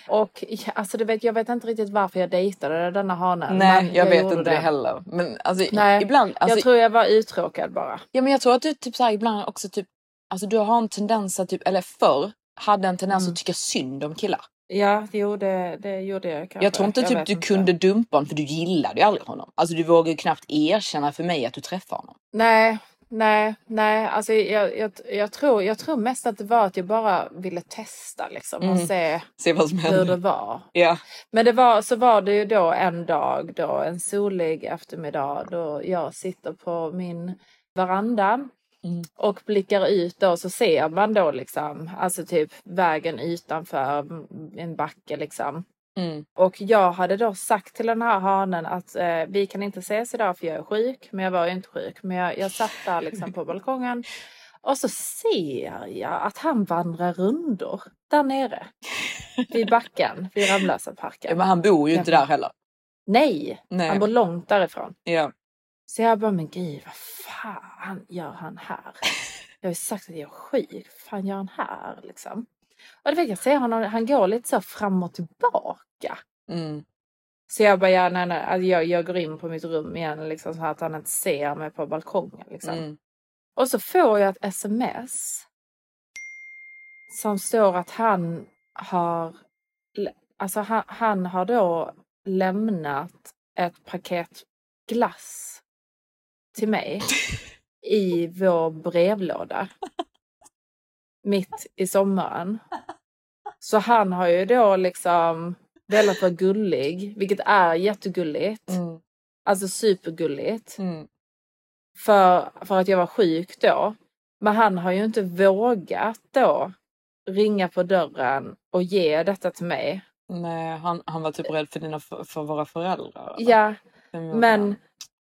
Och ja, alltså du vet, jag vet inte riktigt varför jag dejtade denna hanen. Nej, men jag, vet inte det heller. Men alltså Nej, ibland. Alltså, jag tror jag var uttråkad bara. Ja men jag tror att du typ så här, ibland också typ, alltså du har en tendens att typ, eller förr hade en tendens Mm. att tycka synd om killar. Ja, det, det gjorde jag kanske. Jag tror inte typ vet du kunde dumpa honom för du gillade ju aldrig honom. Alltså du vågar ju knappt erkänna för mig att du träffade honom. Nej, nej, nej. Alltså jag, jag, jag, tror, jag tror mest att det var att jag bara ville testa liksom och Mm. se Se vad som hur det var. Ja. Men det var, så var det ju då en dag då, en solig eftermiddag då jag sitter på min veranda Mm. och blickar ut då så ser man då liksom, alltså typ vägen utanför en backe liksom. Mm. Och jag hade då sagt till den här hanen att eh, vi kan inte ses idag för jag är sjuk. Men jag var ju inte sjuk. Men jag, jag satt där liksom på balkongen. Och så ser jag att han vandrar rundor där nere. Vid backen, vid Ramlösaparken. Ja, men han bor ju inte där heller. Nej, Nej. han bor långt därifrån. Ja. Så jag bara, men gud vad fan gör han här? Jag har ju sagt att jag är sjuk, vad fan gör han här liksom? Och det vet jag, ser honom, han går lite så fram och tillbaka. Mm. Så jag bara, ja, nej, nej, alltså jag, jag går in på mitt rum igen liksom så att han inte ser mig på balkongen liksom. Mm. Och så får jag ett sms. Som står att han har, alltså han, han har då lämnat ett paket glass till mig i vår brevlåda. Mitt i sommaren. Så han har ju då liksom velat vara gullig, vilket är jättegulligt. Mm. Alltså supergulligt. Mm. För, för att jag var sjuk då. Men han har ju inte vågat då ringa på dörren och ge detta till mig. Nej, han, han var typ rädd för, dina, för våra föräldrar. eller? Ja, men?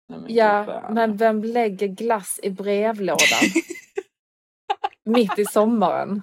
Nej, men ja, men vem lägger glass i brevlådan? Mitt i sommaren.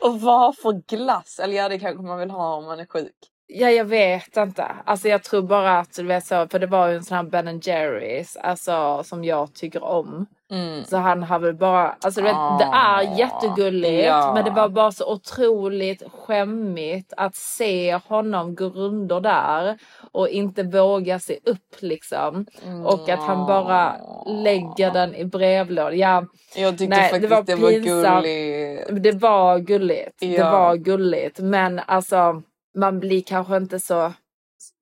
Och varför glass? Eller ja, det kanske man vill ha om man är sjuk. Ja, jag vet inte. Alltså jag tror bara att du vet så, för det var ju en sån här Ben Jerrys, alltså som jag tycker om. Mm. Så han har väl bara, alltså du vet, det är jättegulligt ja. men det var bara så otroligt skämmigt att se honom gå rundor där och inte våga se upp liksom. Och att han bara lägger den i brevlådan. Ja, Jag tyckte Nej, faktiskt det var det var gulligt. det var gulligt. Det Ja. var gulligt. Men alltså man blir kanske inte så,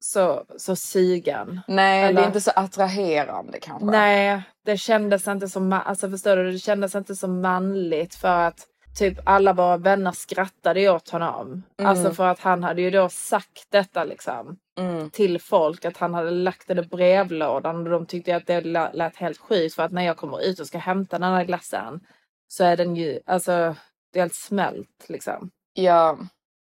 så, så sugen. Nej, det Eller- är inte så attraherande kanske. Nej, det kändes inte som, alltså förstår du, det kändes inte så manligt för att typ alla våra vänner skrattade åt honom. Mm. Alltså för att han hade ju då sagt detta liksom Mm. till folk att han hade lagt det i brevlådan och de tyckte att det lä- lät helt sjukt för att när jag kommer ut och ska hämta den här glassen så är den ju, alltså det är helt smält liksom. Ja,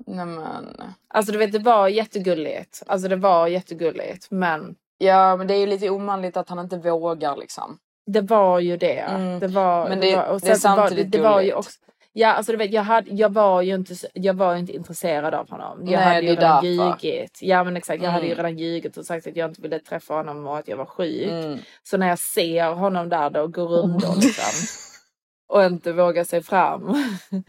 nej men. Alltså du vet det var jättegulligt, alltså det var jättegulligt men Ja, men det är ju lite omanligt att han inte vågar liksom. Det var ju det. Mm. Det var, Men det- var, och det är sen så var, samtidigt det, det var ju också, Ja alltså du vet jag, hade, jag var ju inte, jag var inte intresserad av honom. Jag Nej, hade ju det är redan därför. ljugit. Ja men exakt jag hade ju Mm. redan ljugit och sagt att jag inte ville träffa honom och att jag var sjuk. Mm. Så när jag ser honom där då gå rundor liksom. och inte våga sig fram. (laughs)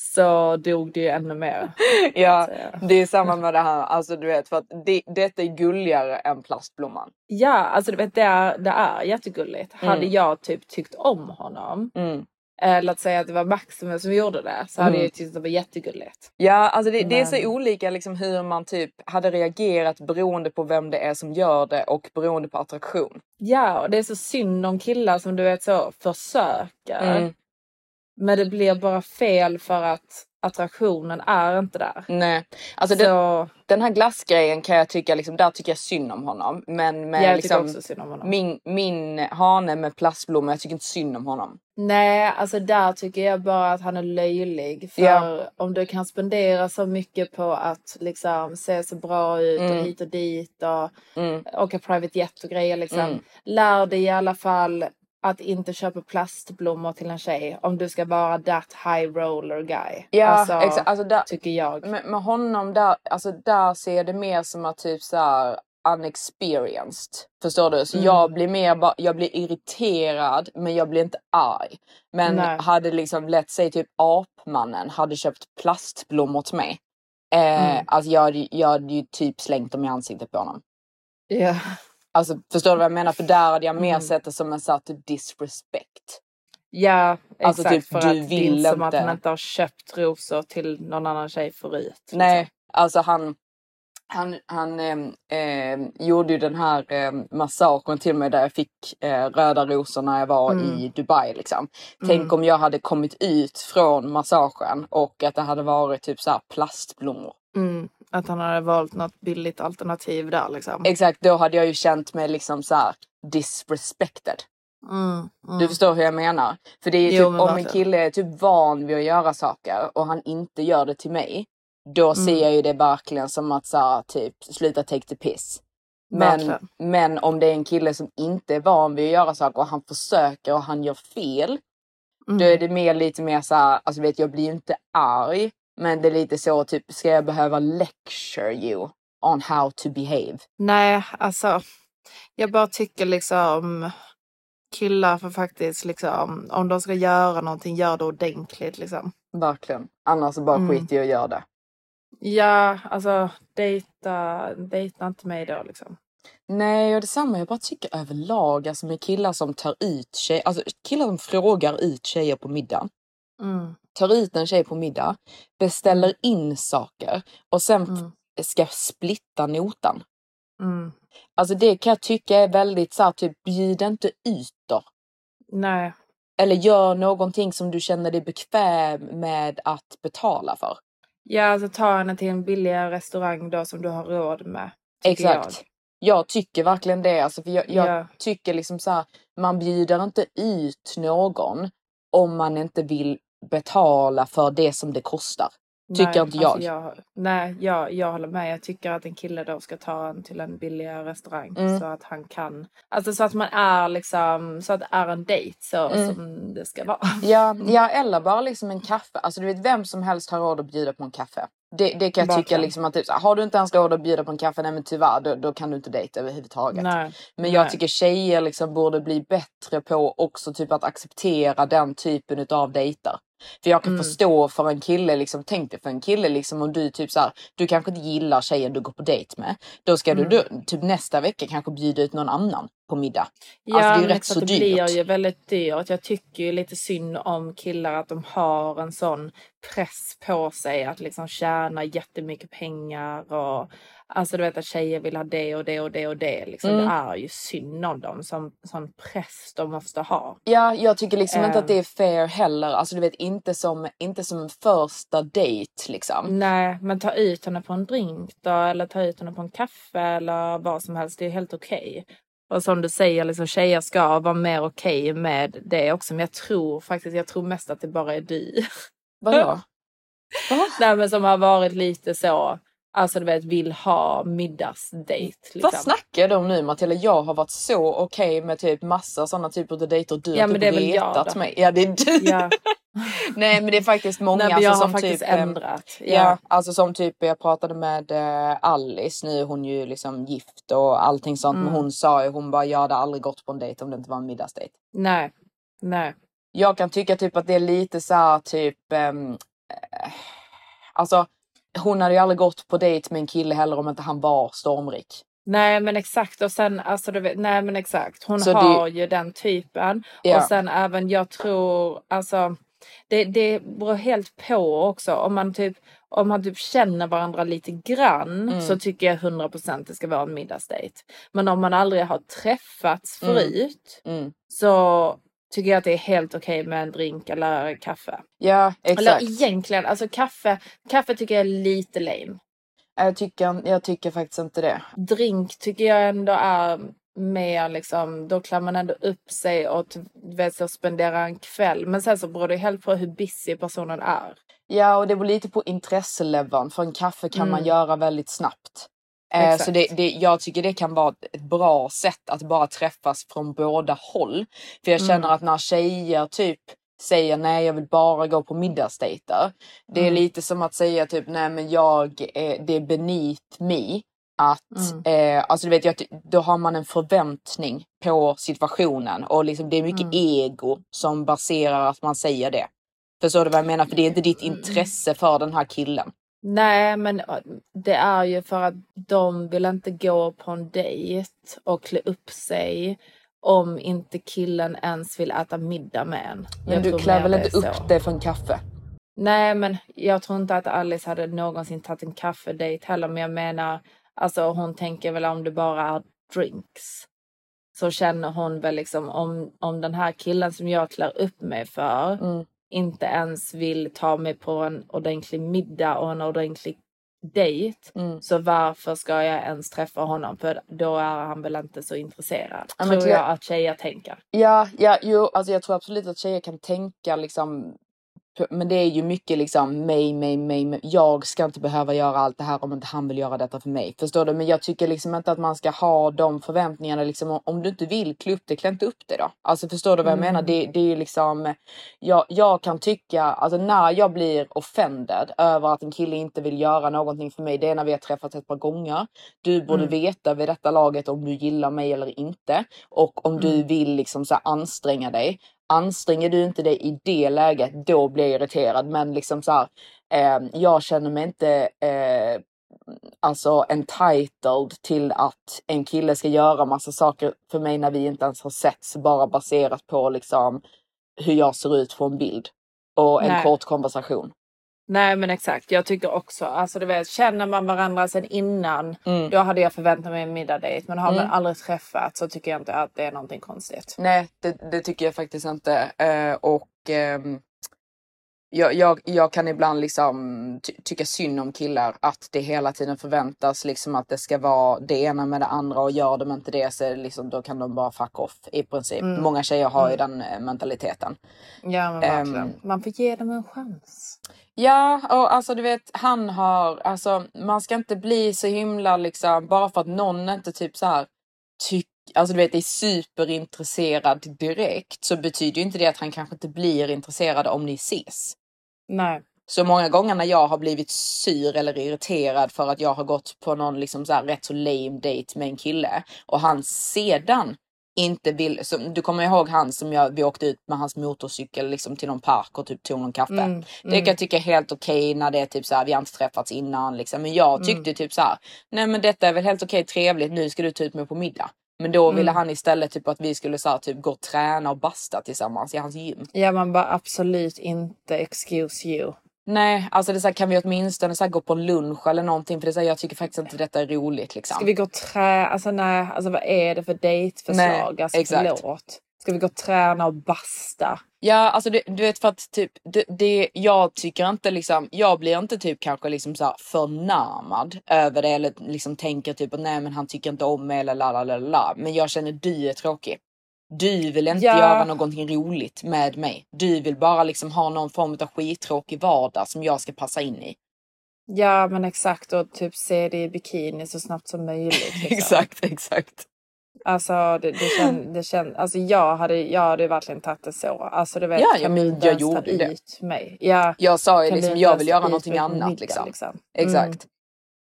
så dog det ju ännu mer. (laughs) Ja, det är samma med det här. Alltså du vet, för att det, detta är gulligare än plastblomman. Ja alltså du vet det är, det är jättegulligt. Hade Mm. jag typ tyckt om honom. Mm. Eh, låt säga att det var Maximus som gjorde det. Så hade Mm. jag tyckt att det var jättegulligt. Ja, alltså det, det är så olika liksom hur man typ hade reagerat beroende på vem det är som gör det och beroende på attraktion. Ja, och det är så synd om killar som du vet så försöker. Mm. Men det blir bara fel för att attraktionen är inte där. Nej, alltså det, så den här glassgrejen kan jag tycka, liksom, där tycker jag synd om honom. Men med jag liksom, också synd om honom. min, min hane med plastblommor, jag tycker inte synd om honom. Nej, alltså där tycker jag bara att han är löjlig. För Ja. om du kan spendera så mycket på att liksom se så bra ut och Mm. hit och dit och Mm. åka private jet och grejer liksom. Mm. Lär dig i alla fall att inte köpa plastblommor till en tjej om du ska vara that high roller guy. Ja, alltså, exakt. Alltså där, tycker jag. med, med honom där, alltså där ser jag det mer som att typ så här unexperienced. Förstår du? Så Mm. jag blir mer bara, jag blir irriterad men jag blir inte arg. Men Nej. hade liksom lätt sig typ apmannen hade köpt plastblommor till mig. Eh, Mm. Alltså jag hade, jag hade ju typ slängt dem i ansiktet på honom. Ja. Alltså förstår du vad jag menar? För där hade jag mer Mm. sett det som en sån här disrespect. Ja, Alltså, exakt. typ, för du att det är inte som att han inte har köpt rosor till någon annan tjej förut. liksom. Nej, alltså han, han, han ehm, ehm, gjorde ju den här ehm, massagen till mig där jag fick eh, röda rosor när jag var Mm. i Dubai. Liksom. Tänk Mm. om jag hade kommit ut från massagen och att det hade varit typ så här plastblommor. Mm, att han hade valt något billigt alternativ där liksom. Exakt, då hade jag ju känt mig liksom så här disrespected. Mm, mm. Du förstår hur jag menar? För det är ju Jo, typ om en kille är typ van vid att göra saker och han inte gör det till mig. Då ser Mm. jag ju det verkligen som att så här, typ sluta take the piss. Men, Verkligen. men om det är en kille som inte är van vid att göra saker och han försöker och han gör fel. Mm. Då är det mer lite mer så här, alltså vet jag blir inte arg. Men det är lite så typ, ska jag behöva lecture you on how to behave? Nej, alltså. Jag bara tycker liksom killar får faktiskt liksom, om de ska göra någonting, gör det ordentligt liksom. Verkligen. Annars bara Mm. skit i att göra det. Ja, alltså dejta, dejta inte mig då liksom. Nej, och detsamma. Jag bara tycker överlag, alltså med killar som tar ut tjejer, alltså killar som frågar ut tjejer på middag. Mm. Tar ut en tjej på middag, beställer in saker och sen f- ska splitta notan. Mm. Alltså det kan jag tycka är väldigt så här, typ bjud inte ut då. Nej. Eller gör någonting som du känner dig bekväm med att betala för. Ja, alltså ta henne till en billigare restaurang då som du har råd med. Exakt. Jag. tycker verkligen det. Alltså, för jag, jag Ja. tycker liksom så här, man bjuder inte ut någon om man inte vill betala för det som det kostar. Tycker Nej, inte jag. Alltså jag nej, jag, jag håller med. Jag tycker att en kille då ska ta en till en billigare restaurang Mm. så att han kan. Alltså så att man är liksom så att det är en dejt så Mm. som det ska vara. Ja, (laughs) ja, eller bara liksom en kaffe. Alltså du vet vem som helst har råd att bjuda på en kaffe. Det, det kan jag tycka liksom att typ, har du inte ens råd att bjuda på en kaffe, nej men tyvärr då, då kan du inte dejta överhuvudtaget. Nej. Men jag Nej. tycker tjejer liksom borde bli bättre på också typ att acceptera den typen utav dejter. För jag kan Mm. förstå för en kille, liksom, tänk dig för en kille liksom om du typ så här, du kanske inte gillar tjejen du går på dejt med. Då ska Mm. du typ nästa vecka kanske bjuda ut någon annan på middag. Ja, alltså det är ju rätt så det dyrt. blir ju väldigt dyrt. Jag tycker ju lite synd om killar att de har en sån press på sig att liksom tjäna jättemycket pengar och alltså du vet att tjejer vill ha det och det och det och det. Liksom. Mm. Det är ju synd om dem som sån press de måste ha. Ja, jag tycker liksom inte att det Ehm. är fair heller. Alltså du vet inte som, inte som en första dejt liksom. Nej, men ta ut henne på en drink då eller ta ut henne på en kaffe eller vad som helst. Det är helt okej. Och som du säger, liksom, tjejer ska vara mer okej med det också. Men jag tror faktiskt, jag tror mest att det bara är du. Vadå? (laughs) Nej men som har varit lite så, alltså du vet vill ha middagsdejt. Liksom. Vad snackar du om nu Matilda? Jag har varit så okej med typ massa sådana typer av dejter. Du Ja, har men typ retat mig. Ja det är du. Ja. (laughs) Nej men det är faktiskt många Nej, men alltså, som faktiskt typ ehm, ändrat. Ja. Ja. alltså som typ jag pratade med eh, Alice, nu är hon ju liksom gift och allting sånt. Men Mm. hon sa ju, hon bara jag hade aldrig gått på en dejt om det inte var en middagsdejt. Nej, nej. Jag kan tycka typ att det är lite så här typ eh, Alltså hon hade ju aldrig gått på dejt med en kille heller om inte han var stormrik. Nej men exakt och sen alltså du vet, nej men exakt hon Så det- har ju den typen Ja. och sen även jag tror alltså det, det beror helt på också om man typ om man typ känner varandra lite grann Mm. så tycker jag 100% det ska vara en middagsdejt. Men om man aldrig har träffats Mm. förut Mm. så tycker jag att det är helt okej med en drink eller kaffe. Ja exakt. Eller egentligen, alltså kaffe, kaffe tycker jag är lite lame. Jag tycker, jag tycker faktiskt inte det. drink tycker jag ändå är mer liksom, då klär man ändå upp sig och vet så spendera en kväll. Men sen så beror det helt på hur busy personen är. Ja och det beror lite på intresseleveln för en kaffe kan man Mm. göra väldigt snabbt. Eh, så det, det, jag tycker det kan vara ett bra sätt att bara träffas från båda håll. För jag känner Mm. att när tjejer typ säger nej jag vill bara gå på middagsdejter. Det är Mm. lite som att säga typ nej men jag, eh, det är beneath me att, Mm. eh, alltså du vet, jag, då har man en förväntning på situationen och liksom det är mycket Mm. ego som baserar att man säger det. Förstår du vad jag menar? För det är inte ditt Mm. intresse för den här killen. Nej men det är ju för att de vill inte gå på en dejt och klä upp sig om inte killen ens vill äta middag med en. Men Jag du klär väl inte är upp så. det för en kaffe? Nej, men jag tror inte att Alice hade någonsin tagit en kaffedejt heller. Men jag menar, alltså hon tänker väl om det bara är drinks. Så känner hon väl liksom om, om den här killen som jag klär upp mig för Mm. Inte ens vill ta mig på en ordentlig middag och en ordentlig dejt. Mm. Så varför ska jag ens träffa honom? För då är han väl inte så intresserad. Ja, tror jag att tjejer tänker. Ja, ja, jo, alltså jag tror absolut att tjejer kan tänka liksom Men det är ju mycket liksom mig, mig, mig, mig. Jag ska inte behöva göra allt det här om inte han vill göra detta för mig. Förstår du? Men jag tycker liksom inte att man ska ha de förväntningarna liksom. om- du inte vill klä upp det, klä inte upp det då. Alltså förstår du vad jag Mm. menar? Det, det är liksom. Jag, jag kan tycka, alltså när jag blir offended över att en kille inte vill göra någonting för mig. Det är när vi har träffats ett par gånger. Du borde Mm. veta vid detta laget om du gillar mig eller inte. Och om du Mm. vill liksom så anstränga dig. Anstränger du inte dig i det läget, då blir jag irriterad. Men liksom så här, eh, jag känner mig inte eh, alltså entitled till att en kille ska göra massa saker för mig när vi inte ens har setts bara baserat på liksom hur jag ser ut på en bild och en Nej. kort konversation. Nej men exakt, jag tycker också, alltså du vet, känner man varandra sedan innan, Mm. då hade jag förväntat mig en middagdejt. Men har man Mm. aldrig träffats så tycker jag inte att det är någonting konstigt. Nej, det, det tycker jag faktiskt inte. Eh, och ehm, jag, jag, jag kan ibland liksom ty tycka synd om killar att det hela tiden förväntas liksom att det ska vara det ena med det andra och gör de inte det så liksom, då kan de bara fuck off i princip. Mm. Många tjejer har ju Mm. den eh, mentaliteten. Ja men verkligen. Ehm, man får ge dem en chans. Ja, och alltså du vet, han har, alltså man ska inte bli så himla liksom, bara för att någon inte typ så här tycker, alltså du vet, är superintresserad direkt så betyder ju inte det att han kanske inte blir intresserad om ni ses. Nej. Så många gånger när jag har blivit sur eller irriterad för att jag har gått på någon liksom så här rätt så lame date med en kille och han sedan inte vill, så, du kommer ihåg han som jag, vi åkte ut med hans motorcykel liksom till någon park och typ tog någon kaffe. Mm, Det mm. kan jag tycka är helt okej när det är typ så här, vi har inte träffats innan liksom. Men jag tyckte Mm. typ så här, nej men detta är väl helt okej trevligt, nu ska du ta ut mig på middag. Men då ville Mm. han istället typ att vi skulle så här, typ gå och träna och basta tillsammans i hans gym. Ja man bara absolut inte excuse you. Nej, alltså det är så här, kan vi åtminstone så här, gå på lunch eller någonting? För det är så här, jag tycker faktiskt inte detta är roligt liksom. Ska vi gå trä... Alltså nej, alltså vad är det för dejtförslag? Nej, Alltså exakt. förlåt. Ska vi gå och träna och basta? Ja, alltså det, du vet för att typ det, det, jag tycker inte liksom, jag blir inte typ kanske liksom så här förnärmad över det eller liksom tänker typ att nej men han tycker inte om mig eller la la la la. Men jag känner du är tråkig. Du vill inte Ja. göra någonting roligt med mig. Du vill bara liksom ha någon form av skittråkig vardag som jag ska passa in i. Ja men exakt och typ se det i bikini så snabbt som möjligt. (laughs) Liksom. exakt, exakt. Alltså det, det känns, det känns, alltså jag hade, jag hade verkligen tagit det så. Alltså du vet, Ja, ja, kan men jag gjorde det. mig? Ja, Jag sa ju liksom jag vill göra någonting annat middag, liksom. Mm. Exakt.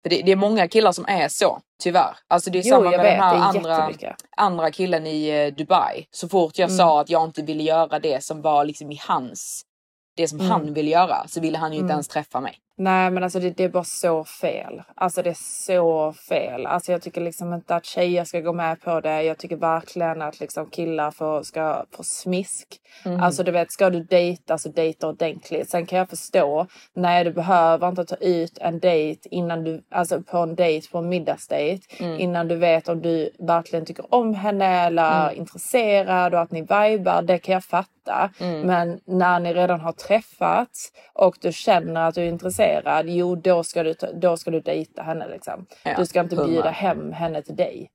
För det, det är många killar som är så, tyvärr. Alltså det är Jo, samma med vet, den här andra, andra killen i eh, Dubai. Så fort jag Mm. sa att jag inte ville göra det som var liksom i hans, det som Mm. han ville göra, så ville han ju inte Mm. ens träffa mig. Nej men alltså det, det är bara så fel. Alltså det är så fel. Alltså jag tycker liksom inte att tjejer ska gå med på det. Jag tycker verkligen att liksom killar får, ska få smisk. Mm. Alltså du vet, ska du dejta så dejta ordentligt. Sen kan jag förstå, nej du behöver inte ta ut en dejt innan du, alltså på en dejt, på en middagsdejt. Mm. Innan du vet om du verkligen tycker om henne eller Mm. är intresserad och att ni vibar. Det kan jag fatta. Mm. Men när ni redan har träffats och du känner att du är intresserad, jo då ska du, ta- då ska du dejta henne liksom. Ja, du ska inte bjuda hem henne till dig.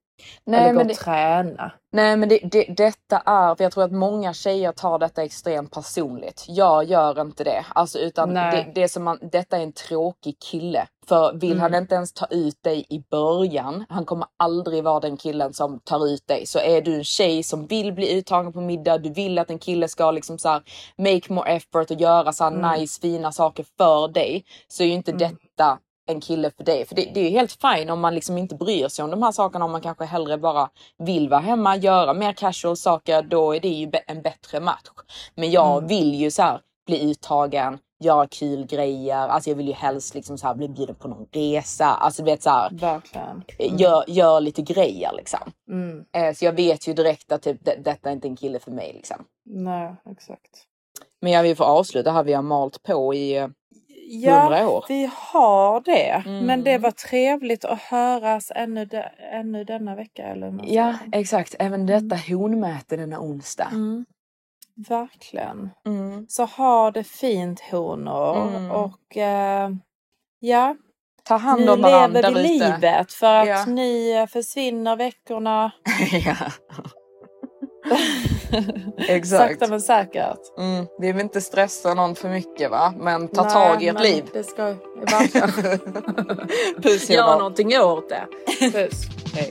Nej, eller gå men och det- träna. Nej men det, det, detta är, för jag tror att många tjejer tar detta extremt personligt. Jag gör inte det. Alltså utan det, det som man, detta är en tråkig kille. För vill han Mm. inte ens ta ut dig i början, han kommer aldrig vara den killen som tar ut dig. Så är du en tjej som vill bli uttagen på middag, du vill att en kille ska liksom så här make more effort och göra så här Mm. nice fina saker för dig. Så är ju inte Mm. detta en kille för dig. För det, det är ju helt fine om man liksom inte bryr sig om de här sakerna. Om man kanske hellre bara vill vara hemma, göra mer casual saker. Då är det ju en bättre match. Men jag Mm. vill ju så här bli uttagen, göra kul grejer. Alltså jag vill ju helst liksom så här bli bjuden på någon resa. Alltså du vet så här, Verkligen. gör, gör lite grejer liksom. Mm. Eh, så jag vet ju direkt att typ, det, detta är inte en kille för mig liksom. Nej, exakt. Men jag vill få avsluta här. Vi har malt på i eh, Ja, 100 år. vi har det. Mm. Men det var trevligt att höras ännu, de, ännu denna vecka. Eller Ja, exakt. Även detta honmäte denna onsdag. Mm. Verkligen. Mm. Så ha det fint honor. Mm. Och eh, ja, Ta hand om varandra lever vi livet för att Ja. ni eh, försvinner veckorna. (laughs) ja. (laughs) (laughs) Exakt. Sakta men säkert. Mm, vi vill inte stressa någon för mycket va? Men ta Nej, tag i ert liv. Det ska verkligen (laughs) Puss Eva. någonting åt det. (laughs) Puss. Hej.